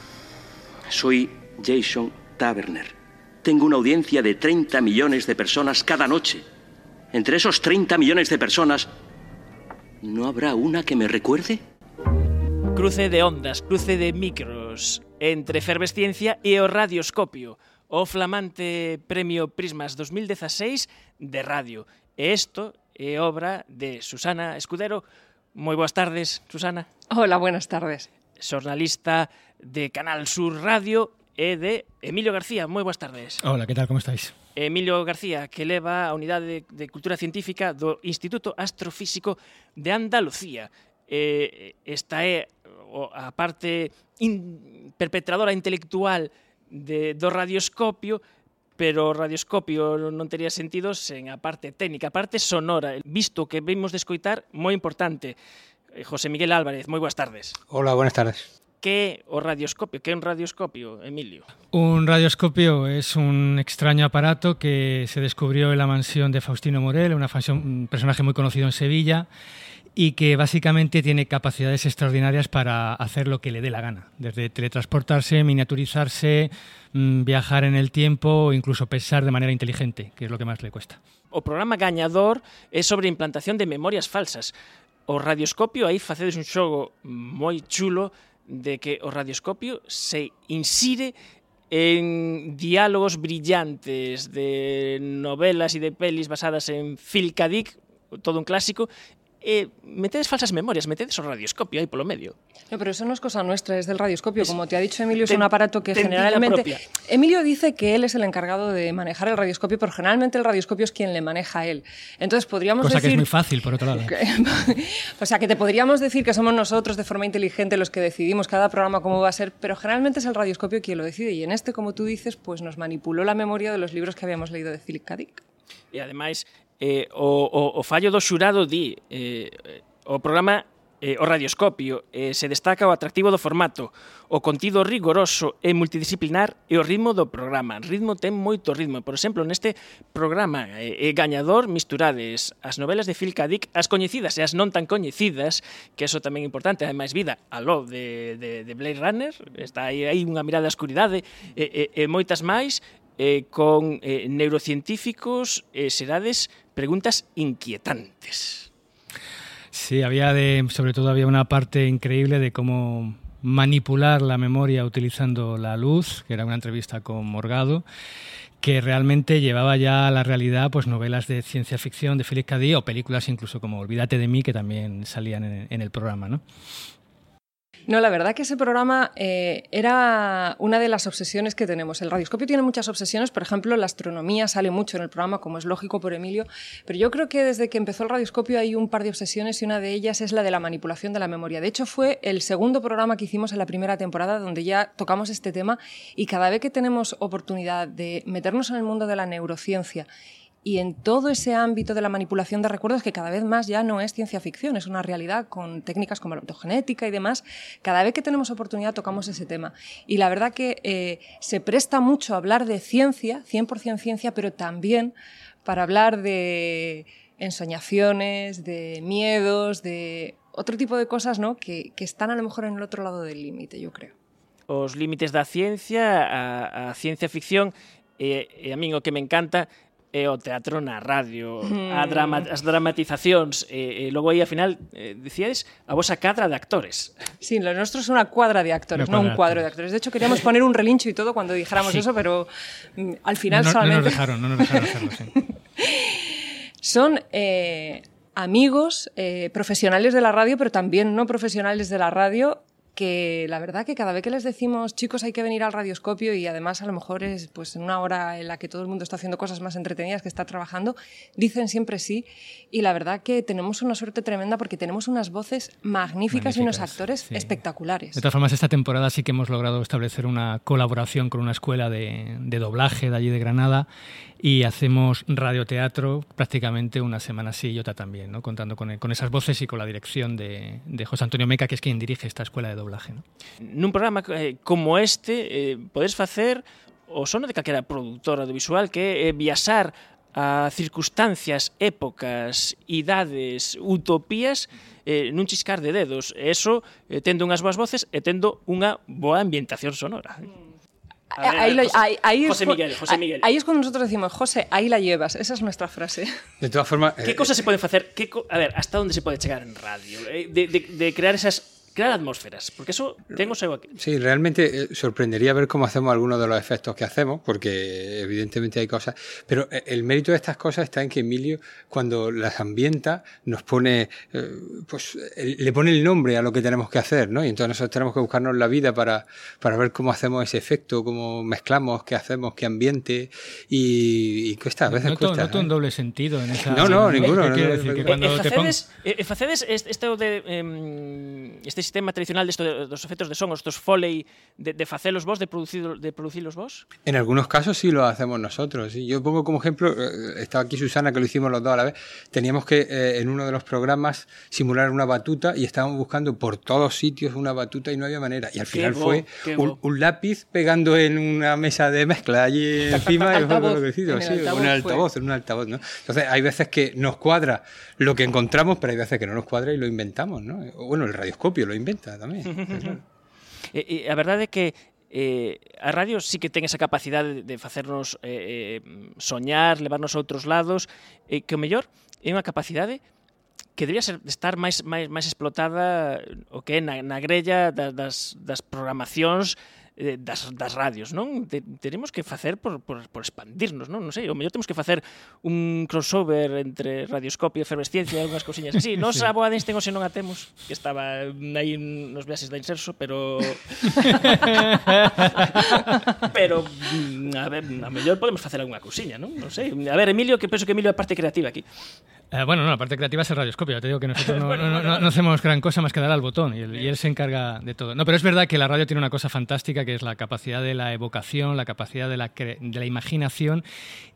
Soy Jason Taverner. Tengo una audiencia de 30 millones de personas cada noche. Entre esos 30 millones de personas, ¿no habrá una que me recuerde? Cruce de ondas, cruce de micros entre Efervesciencia e o Radioscopio, o flamante Premio Prismas 2016 de radio. E isto é obra de Susana Escudero. Moi boas tardes, Susana. Hola, buenas tardes. Xornalista de Canal Sur Radio e de Emilio García. Moi boas tardes. Hola, que tal, como estáis? Emilio García, que leva a Unidade de Cultura Científica do Instituto Astrofísico de Andalucía. Eh, esta é a parte in, perpetradora intelectual de, do radioscopio pero o radioscopio non tería sentido sen a parte técnica, a parte sonora, visto que vimos de escoitar, moi importante. Eh, José Miguel Álvarez, moi boas tardes. Hola, buenas tardes. Que o radioscopio? Que é un radioscopio, Emilio? Un radioscopio es un extraño aparato que se descubrió en la mansión de Faustino Morel, una fashion, un personaje muy conocido en Sevilla, y que básicamente tiene capacidades extraordinarias para hacer lo que le dé la gana, desde teletransportarse, miniaturizarse, mm, viajar en el tiempo o incluso pensar de manera inteligente, que es lo que más le cuesta. O programa gañador é sobre implantación de memorias falsas. O radioscopio aí facedes un xogo moi chulo de que o radioscopio se insire en diálogos brillantes de novelas e de pelis basadas en Phil K. Dick, todo un clásico, eh, metedes falsas memorias, metedes o radioscopio aí polo medio. No, pero eso no es cosa nuestra, es del radioscopio. Como te ha dicho Emilio, es un aparato que generalmente... Emilio dice que él es el encargado de manejar el radioscopio, pero generalmente el radioscopio es quien le maneja a él. Entonces podríamos cosa decir... que es muy fácil, por otro lado. o sea, que te podríamos decir que somos nosotros de forma inteligente los que decidimos cada programa cómo va a ser, pero generalmente es el radioscopio quien lo decide. Y en este, como tú dices, pues nos manipuló la memoria de los libros que habíamos leído de Philip K. Dick. E ademais, eh, o, o, o fallo do xurado di eh, o programa eh, o radioscopio, eh, se destaca o atractivo do formato, o contido rigoroso e multidisciplinar e o ritmo do programa. Ritmo ten moito ritmo. Por exemplo, neste programa eh, eh, gañador misturades as novelas de Phil K. Dick, as coñecidas e as non tan coñecidas, que eso tamén é importante, ademais vida, aló de, de, de Blade Runner, está aí, aí unha mirada á escuridade, e, e, e moitas máis, eh, con eh, neurocientíficos, eh, serades preguntas inquietantes. Sí, había de, sobre todo había una parte increíble de cómo manipular la memoria utilizando la luz, que era una entrevista con Morgado, que realmente llevaba ya a la realidad pues novelas de ciencia ficción de Félix Cadí o películas incluso como Olvídate de mí que también salían en, en el programa, ¿no? No, la verdad que ese programa eh, era una de las obsesiones que tenemos. El radioscopio tiene muchas obsesiones, por ejemplo, la astronomía sale mucho en el programa, como es lógico por Emilio, pero yo creo que desde que empezó el radioscopio hay un par de obsesiones y una de ellas es la de la manipulación de la memoria. De hecho, fue el segundo programa que hicimos en la primera temporada donde ya tocamos este tema y cada vez que tenemos oportunidad de meternos en el mundo de la neurociencia y en todo ese ámbito de la manipulación de recuerdos, que cada vez más ya no es ciencia ficción, es una realidad con técnicas como la autogenética y demás, cada vez que tenemos oportunidad tocamos ese tema. Y la verdad que eh, se presta mucho a hablar de ciencia, 100% ciencia, pero también para hablar de ensoñaciones, de miedos, de otro tipo de cosas ¿no? que, que están a lo mejor en el otro lado del límite, yo creo. Os límites da ciencia, a, ciencia ficción, e, e a min o que me encanta e o teatro na radio, a Mm. drama, as dramatizacións, e, e logo aí, ao final, eh, a vosa cadra de actores. Sí, lo nuestro es una cuadra de actores, no un cuadro de de actores. De hecho, queríamos poner un relincho y todo cuando dijéramos Sí. eso, pero mm, al final no, no solamente... nos dejaron, no nos dejaron hacerlo, sí. Son eh, amigos eh, profesionales de la radio, pero también no profesionales de la radio, que la verdad que cada vez que les decimos, chicos, hay que venir al radioscopio y además a lo mejor es pues en una hora en la que todo el mundo está haciendo cosas más entretenidas que está trabajando, dicen siempre sí. Y la verdad que tenemos una suerte tremenda porque tenemos unas voces magníficas, y unos actores sí. espectaculares. De todas formas, esta temporada sí que hemos logrado establecer una colaboración con una escuela de, de doblaje de allí de Granada y hacemos radioteatro prácticamente una semana sí y otra también, ¿no? contando con, con esas voces y con la dirección de, de, José Antonio Meca, que es quien dirige esta escuela de doblaje. ¿no? Nun programa eh, como este eh, podes facer o sono de calquera produtor audiovisual que é eh, viaxar a circunstancias, épocas, idades, utopías eh, nun chiscar de dedos. E eso eh, tendo unhas boas voces e tendo unha boa ambientación sonora. Mm. Ver, ahí, lo- José- ahí- ahí es José Miguel, José Miguel. Ahí es cuando nosotros decimos, José, ahí la llevas. Esa es nuestra frase. De todas formas, Que eh, cosas se poden facer? Que co a ver, hasta onde se pode chegar en radio? Eh, De, de, de crear esas crear atmósferas, porque eso ten o seu aquí. Sí, realmente eh, sorprendería ver cómo hacemos algunos de los efectos que hacemos, porque evidentemente hay cosas. Pero eh, el mérito de estas cosas está en que Emilio, cuando las ambienta, nos pone, eh, pues, le pone el nombre a lo que tenemos que hacer, ¿no? Y entonces nosotros tenemos que buscarnos la vida para, para ver cómo hacemos ese efecto, cómo mezclamos, qué hacemos, qué ambiente. Y, y cuesta, a veces Noto, cuesta. noto ¿eh? un doble sentido en esa. No, no, ninguno, ¿Qué no, quiero no, decir? no, Que no. cuando te e, e este, este de em, este sistema tradicional de, dos efectos de son, estos foley de, de facelos vos, de producir de producirlos vos? En algunos casos sí lo hacemos nosotros. ¿sí? Yo pongo como ejemplo, eh, estaba aquí Susana, que lo hicimos los dos a la vez, teníamos que eh, en uno de los programas simular una batuta y estábamos buscando por todos sitios una batuta y no había manera. Y al final bo, fue un, un lápiz pegando en una mesa de mezcla allí encima y fue lo que hicimos, sí, altavoz un fue. altavoz, en un altavoz, ¿no? Entonces hay veces que nos cuadra lo que encontramos, pero hay veces que no nos cuadra y lo inventamos, ¿no? Bueno, el radioscopio lo inventa tamén. claro. e, e a verdade é que eh, a radio sí que ten esa capacidade de facernos eh, eh soñar, levarnos a outros lados, eh, que o mellor é unha capacidade que debería ser, estar máis, máis, máis explotada o que é na, na grella das, das, das programacións eh, das, das radios, non? Te, teremos que facer por, por, por expandirnos, non? Non sei, o mellor temos que facer un crossover entre Radioscopio e Efervesciencia e algunhas cousiñas así. Nos sí. a boa de Einstein hoxe non a temos, que estaba aí nos viaxes da Inserso, pero... pero, mm, a ver, a mellor podemos facer algunha cousiña, non? Non sei. A ver, Emilio, que penso que Emilio é parte creativa aquí. Eh, bueno, no, la parte creativa es el radioscopio. Ya te digo que nosotros no, no- no- no hacemos gran cosa más que dar al botón y él, y él se encarga de todo. No, pero es verdad que la radio tiene una cosa fantástica que es la capacidad de la evocación, la capacidad de la, cre- de la imaginación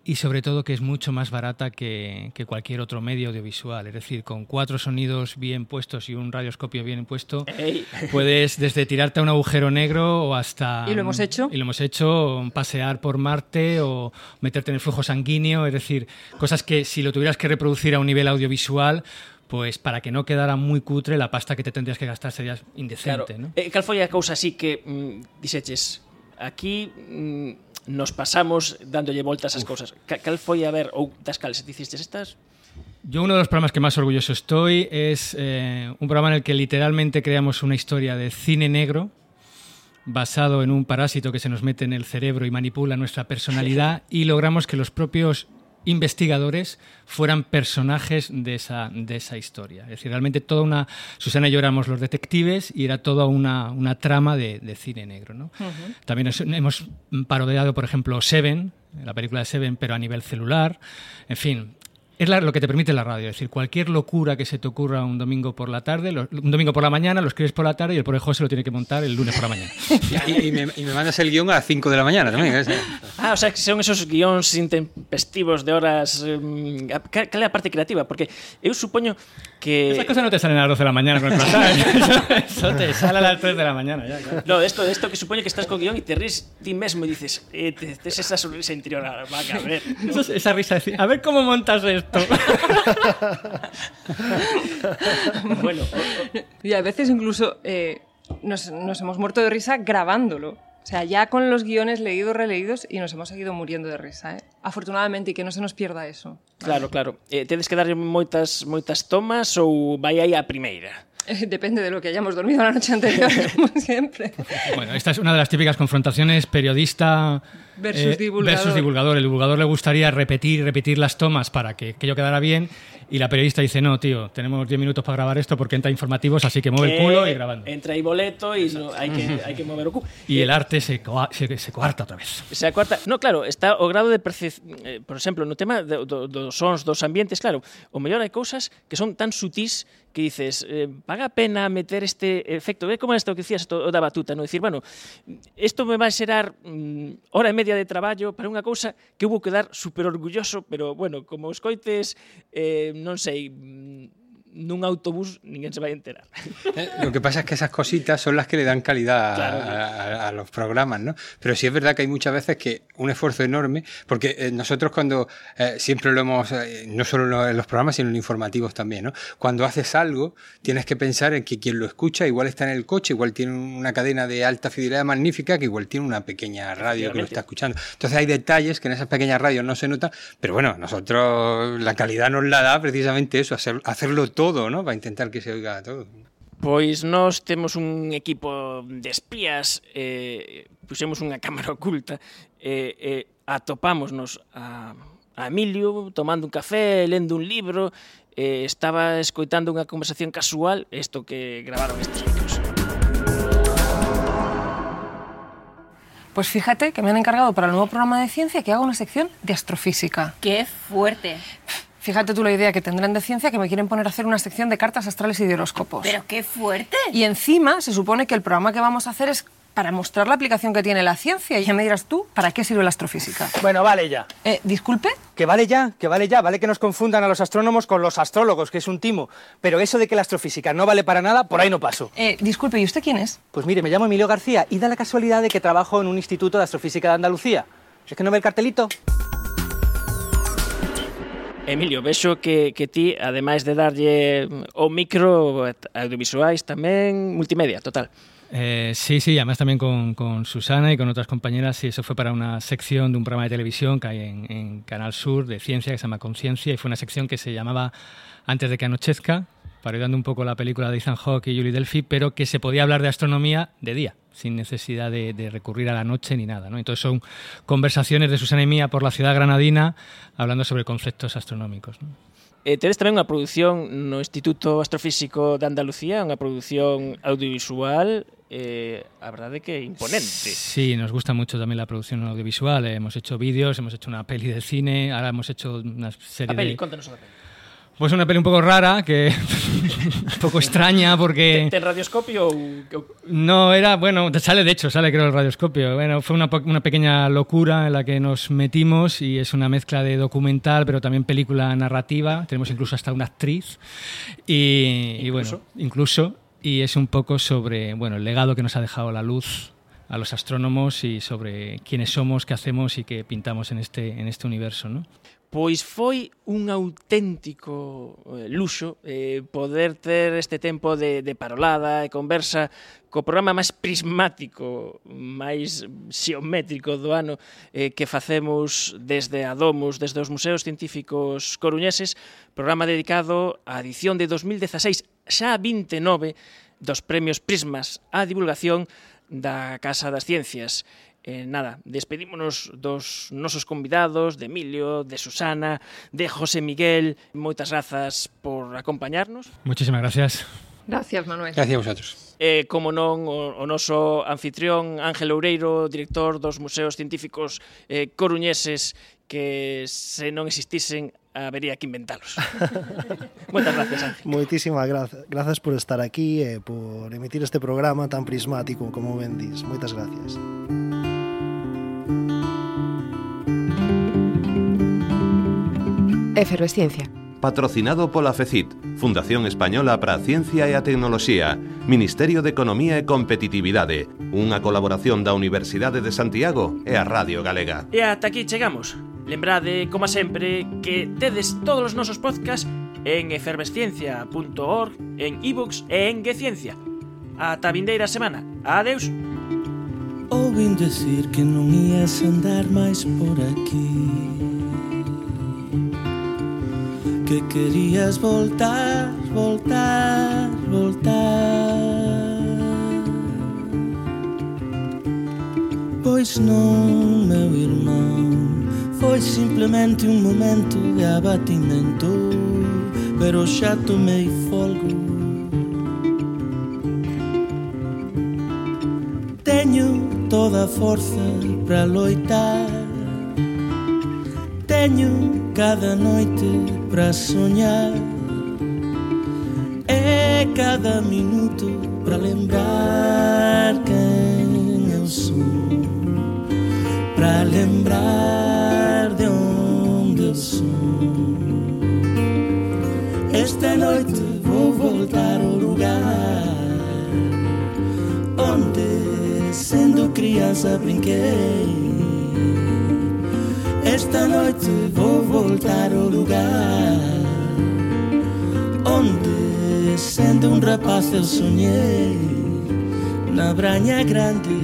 y sobre todo que es mucho más barata que, que cualquier otro medio audiovisual. Es decir, con cuatro sonidos bien puestos y un radioscopio bien puesto, Ey. puedes desde tirarte a un agujero negro o hasta... ¿Y lo hemos hecho? Y lo hemos hecho, pasear por Marte o meterte en el flujo sanguíneo, es decir, cosas que si lo tuvieras que reproducir a un nivel audiovisual, pues para que no quedara muy cutre, la pasta que te tendrías que gastar sería indecente, ¿no? Eh, cal foi a cousa así que mm, dixeches aquí mm, nos pasamos dándolle voltas ás cousas. Ca- Cal foi a ver ou das cales diciste estas? Yo uno de los programas que más orgulloso estoy es eh, un programa en el que literalmente creamos una historia de cine negro basado en un parásito que se nos mete en el cerebro y manipula nuestra personalidad y logramos que los propios investigadores fueran personajes de esa, de esa historia. Es decir, realmente toda una... Susana y yo éramos los detectives y era toda una, una trama de, de cine negro. ¿no? También es- hemos parodiado, por ejemplo, Seven, la película de Seven, pero a nivel celular. En fin, es la- lo que te permite la radio. Es decir, cualquier locura que se te ocurra un domingo por la tarde, lo- un domingo por la mañana, lo escribes por la tarde y el pobre José lo tiene que montar el lunes por la mañana. Y, y me, y me mandas el guion a las 5 de la mañana también. ¿eh? Ah, o sea, que son esos guións intempestivos de horas... Um, cal, cal é a parte creativa? Porque eu supoño que... Esas cosas no te salen a las 12 de la mañana con el croissant. Eso, eso te sale a las 3 de la mañana. Ya, claro. No, esto, esto que supoño que estás co guion e te ríes ti mesmo e dices, eh, te, tes esa sonrisa interior, ah, va a ver. Eso es- esa risa de decir, a ver cómo montas esto. bueno, Y a veces incluso eh, nos, nos hemos muerto de risa grabándolo. O sea, ya con los guiones leídos, releídos, y nos hemos seguido muriendo de risa. ¿eh? Afortunadamente, y que no se nos pierda eso. claro, claro. Eh, tedes que darlle moitas moitas tomas ou vai aí a primeira? Eh, Depende de lo que hayamos dormido la noche anterior, como siempre. Bueno, esta es una de las típicas confrontaciones periodista Versus divulgador. versus divulgador. El divulgador le gustaría repetir y repetir las tomas para que aquello quedara bien y la periodista dice, no, tío, tenemos 10 minutos para grabar esto porque entra informativos, así que mueve el culo y grabando. Entra aí boleto e no, hai que, hai que mover o cu. Y el arte se, coa- se, se coarta otra vez. Se a cuarta, no, claro, está o grado de percep... eh, por exemplo, no tema do, do, dos sons, dos ambientes, claro, o mellor hai cousas que son tan sutís que dices, eh, paga a pena meter este efecto, ve como esto que dicías esto, o da batuta, no decir, bueno, isto me vai xerar mm, hora e media día de traballo para unha cousa que hubo vou quedar super orgulloso, pero bueno, como os coites, eh, non sei, mm, nun autobús ninguén se vai enterar. Eh, lo que pasa es que esas cositas son las que le dan calidad Claro. a, a- a los programas, ¿no? Pero sí es verdad que hay muchas veces que un esfuerzo enorme, porque eh, nosotros cuando eh, siempre lo hemos, eh, no solo en los- en los programas, sino en los informativos también, ¿no? Cuando haces algo, tienes que pensar en que quien lo escucha igual está en el coche, igual tiene una cadena de alta fidelidad magnífica, que igual tiene una pequeña radio que lo está escuchando. Entonces hay detalles que en esas pequeñas radios no se notan, pero bueno, nosotros la calidad nos la da precisamente eso, hacer, hacerlo todo, todo, ¿no? Para intentar que se oiga todo. Pois nós temos un equipo de espías, eh, pusemos unha cámara oculta, e eh, eh, atopámonos a, a Emilio tomando un café, lendo un libro, eh, estaba escoitando unha conversación casual, isto que gravaron estes micros. Pues fíjate que me han encargado para el nuevo programa de ciencia que haga una sección de astrofísica. ¡Qué fuerte! Fíjate tú la idea que tendrán de ciencia que me quieren poner a hacer una sección de cartas astrales y de horóscopos. ¡Pero qué fuerte! Y encima se supone que el programa que vamos a hacer es para mostrar la aplicación que tiene la ciencia. Y ya me dirás tú, ¿para qué sirve la astrofísica? Bueno, vale ya. Eh, ¿Disculpe? Que vale ya, que vale ya. Vale que nos confundan a los astrónomos con los astrólogos, que es un timo. Pero eso de que la astrofísica no vale para nada, por ahí no paso. Eh, disculpe, ¿y usted quién es? Pues mire, me llamo Emilio García y da la casualidad de que trabajo en un instituto de astrofísica de Andalucía. ¿Es que no ve el cartelito? Emilio, vexo que, que ti, ademais de darlle o micro, audiovisuais tamén, multimedia, total. Eh, sí, sí, además también con, con Susana y con otras compañeras, y eso fue para una sección de un programa de televisión que hay en, en Canal Sur de ciencia que se llama Conciencia, y fue una sección que se llamaba Antes de que anochezca, parodiando un poco la película de Ethan Hawke y Julie Delphi, pero que se podía hablar de astronomía de día, sin necesidad de, de recurrir a la noche ni nada. ¿no? Entonces son conversaciones de Susana y mía por la ciudad granadina, hablando sobre conceptos astronómicos. ¿no? Eh, tedes tamén unha produción no Instituto Astrofísico de Andalucía, unha produción audiovisual, eh, a verdade que imponente. Sí, nos gusta mucho también la producción audiovisual. Eh, hemos hecho vídeos, hemos hecho una peli de cine, ahora hemos hecho una serie A peli, de... contanos a peli. Pues una peli un poco rara, que un poco extraña porque... Ten radioscopio ou- No, era, bueno, sale de hecho, sale creo el radioscopio. Bueno, fue una, una pequeña locura en la que nos metimos y es una mezcla de documental, pero también película narrativa. Tenemos incluso hasta una actriz. Y, y bueno, incluso. Y es un poco sobre, bueno, el legado que nos ha dejado la luz a los astrónomos y sobre quiénes somos, qué hacemos y qué pintamos en este, en este universo, ¿no? Pois foi un auténtico eh, luxo eh, poder ter este tempo de, de parolada e conversa co programa máis prismático, máis xeométrico do ano eh, que facemos desde a Domus, desde os Museos Científicos Coruñeses, programa dedicado á edición de 2016, xa 29 dos premios Prismas á divulgación da Casa das Ciencias eh, nada, despedímonos dos nosos convidados, de Emilio, de Susana, de José Miguel. Moitas grazas por acompañarnos. Muchísimas gracias. Gracias, Manuel. Gracias a vosotros eh, como non o, o noso anfitrión Ángel Oureiro, director dos Museos Científicos eh, Coruñeses que se non existisen habería que inventalos. Moitas gracias, Ángel. Moitísimas gracias. Grazas por estar aquí e por emitir este programa tan prismático como vendís. Moitas gracias. Gracias. Efervesciencia. Patrocinado pola FECIT, Fundación Española para a Ciencia e a Tecnoloxía, Ministerio de Economía e Competitividade, unha colaboración da Universidade de Santiago e a Radio Galega. E ata aquí chegamos. Lembrade, como sempre, que tedes todos os nosos podcast en efervesciencia.org, en ebooks e en Geciencia. Ata a vindeira semana. Adeus. Ouvin decir que non ías andar máis por aquí Que querías voltar, voltar, voltar. Pois non, meu irmão Foi simplemente un momento de abatimento Pero xa tomei folgo. Teño toda a forza para loitar Teño cada noite para soñar E cada minuto para lembrar quen eu sou. Para lembrar de onde eu sou. Esta noite vou voltar ao lugar onde, sendo criança, brinquei. Esta noite vou voltar ao lugar Onde, sendo um rapaz, eu sonhei Na branha grande,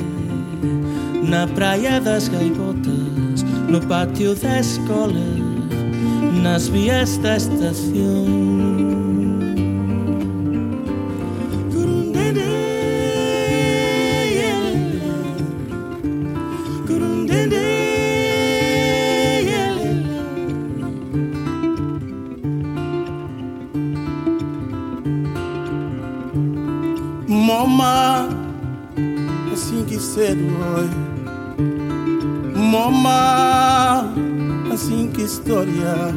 na praia das gaivotas No pátio da escola, nas vias da estação que oi. Moma, assim que história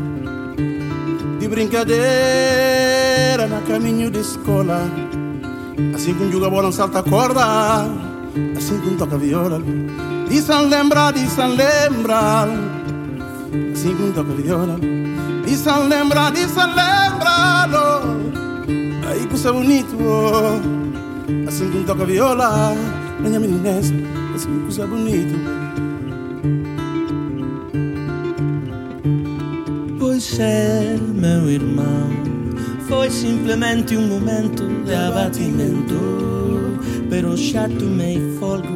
de brincadeira na caminho de escola. Assim que um joga bola, salta corda. Assim que um toca viola. Dizem lembrar, dizem lembrar. Assim que um toca viola. Dizem lembrar, dizem lembrar. Oh. Aí coisa bonito. Oh. Assim que um toca viola. Minha meninesa. Assim que coisa bonito. Pois é, meu irmão, foi simplesmente um momento de abatimento, pero já tomei folgo.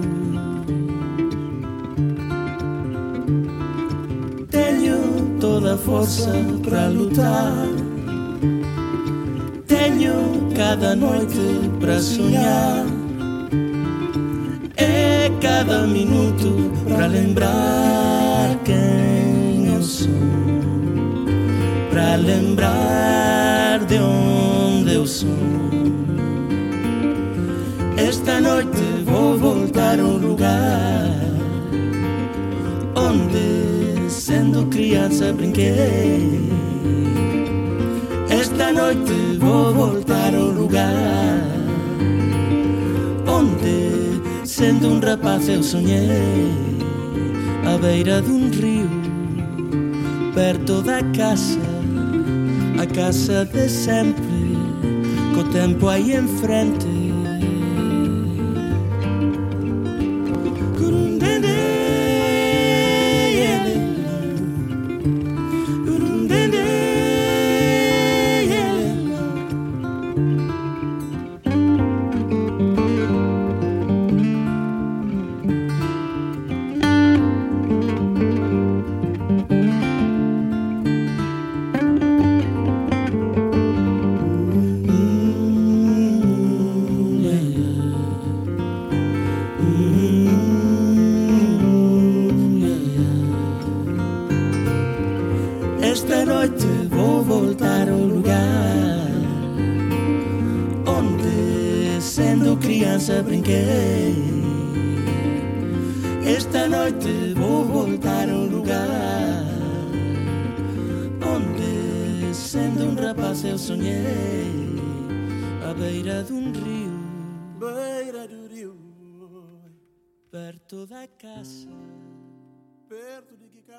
Tenho toda a força para lutar, tenho cada noite para sonhar, cada minuto para lembrar quem eu sou para lembrar de onde eu sou. da eu soñei. A beira dun río Perto da casa A casa de sempre Co tempo aí enfrente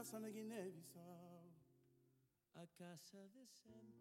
caça na Guiné-Bissau. A casa de sempre.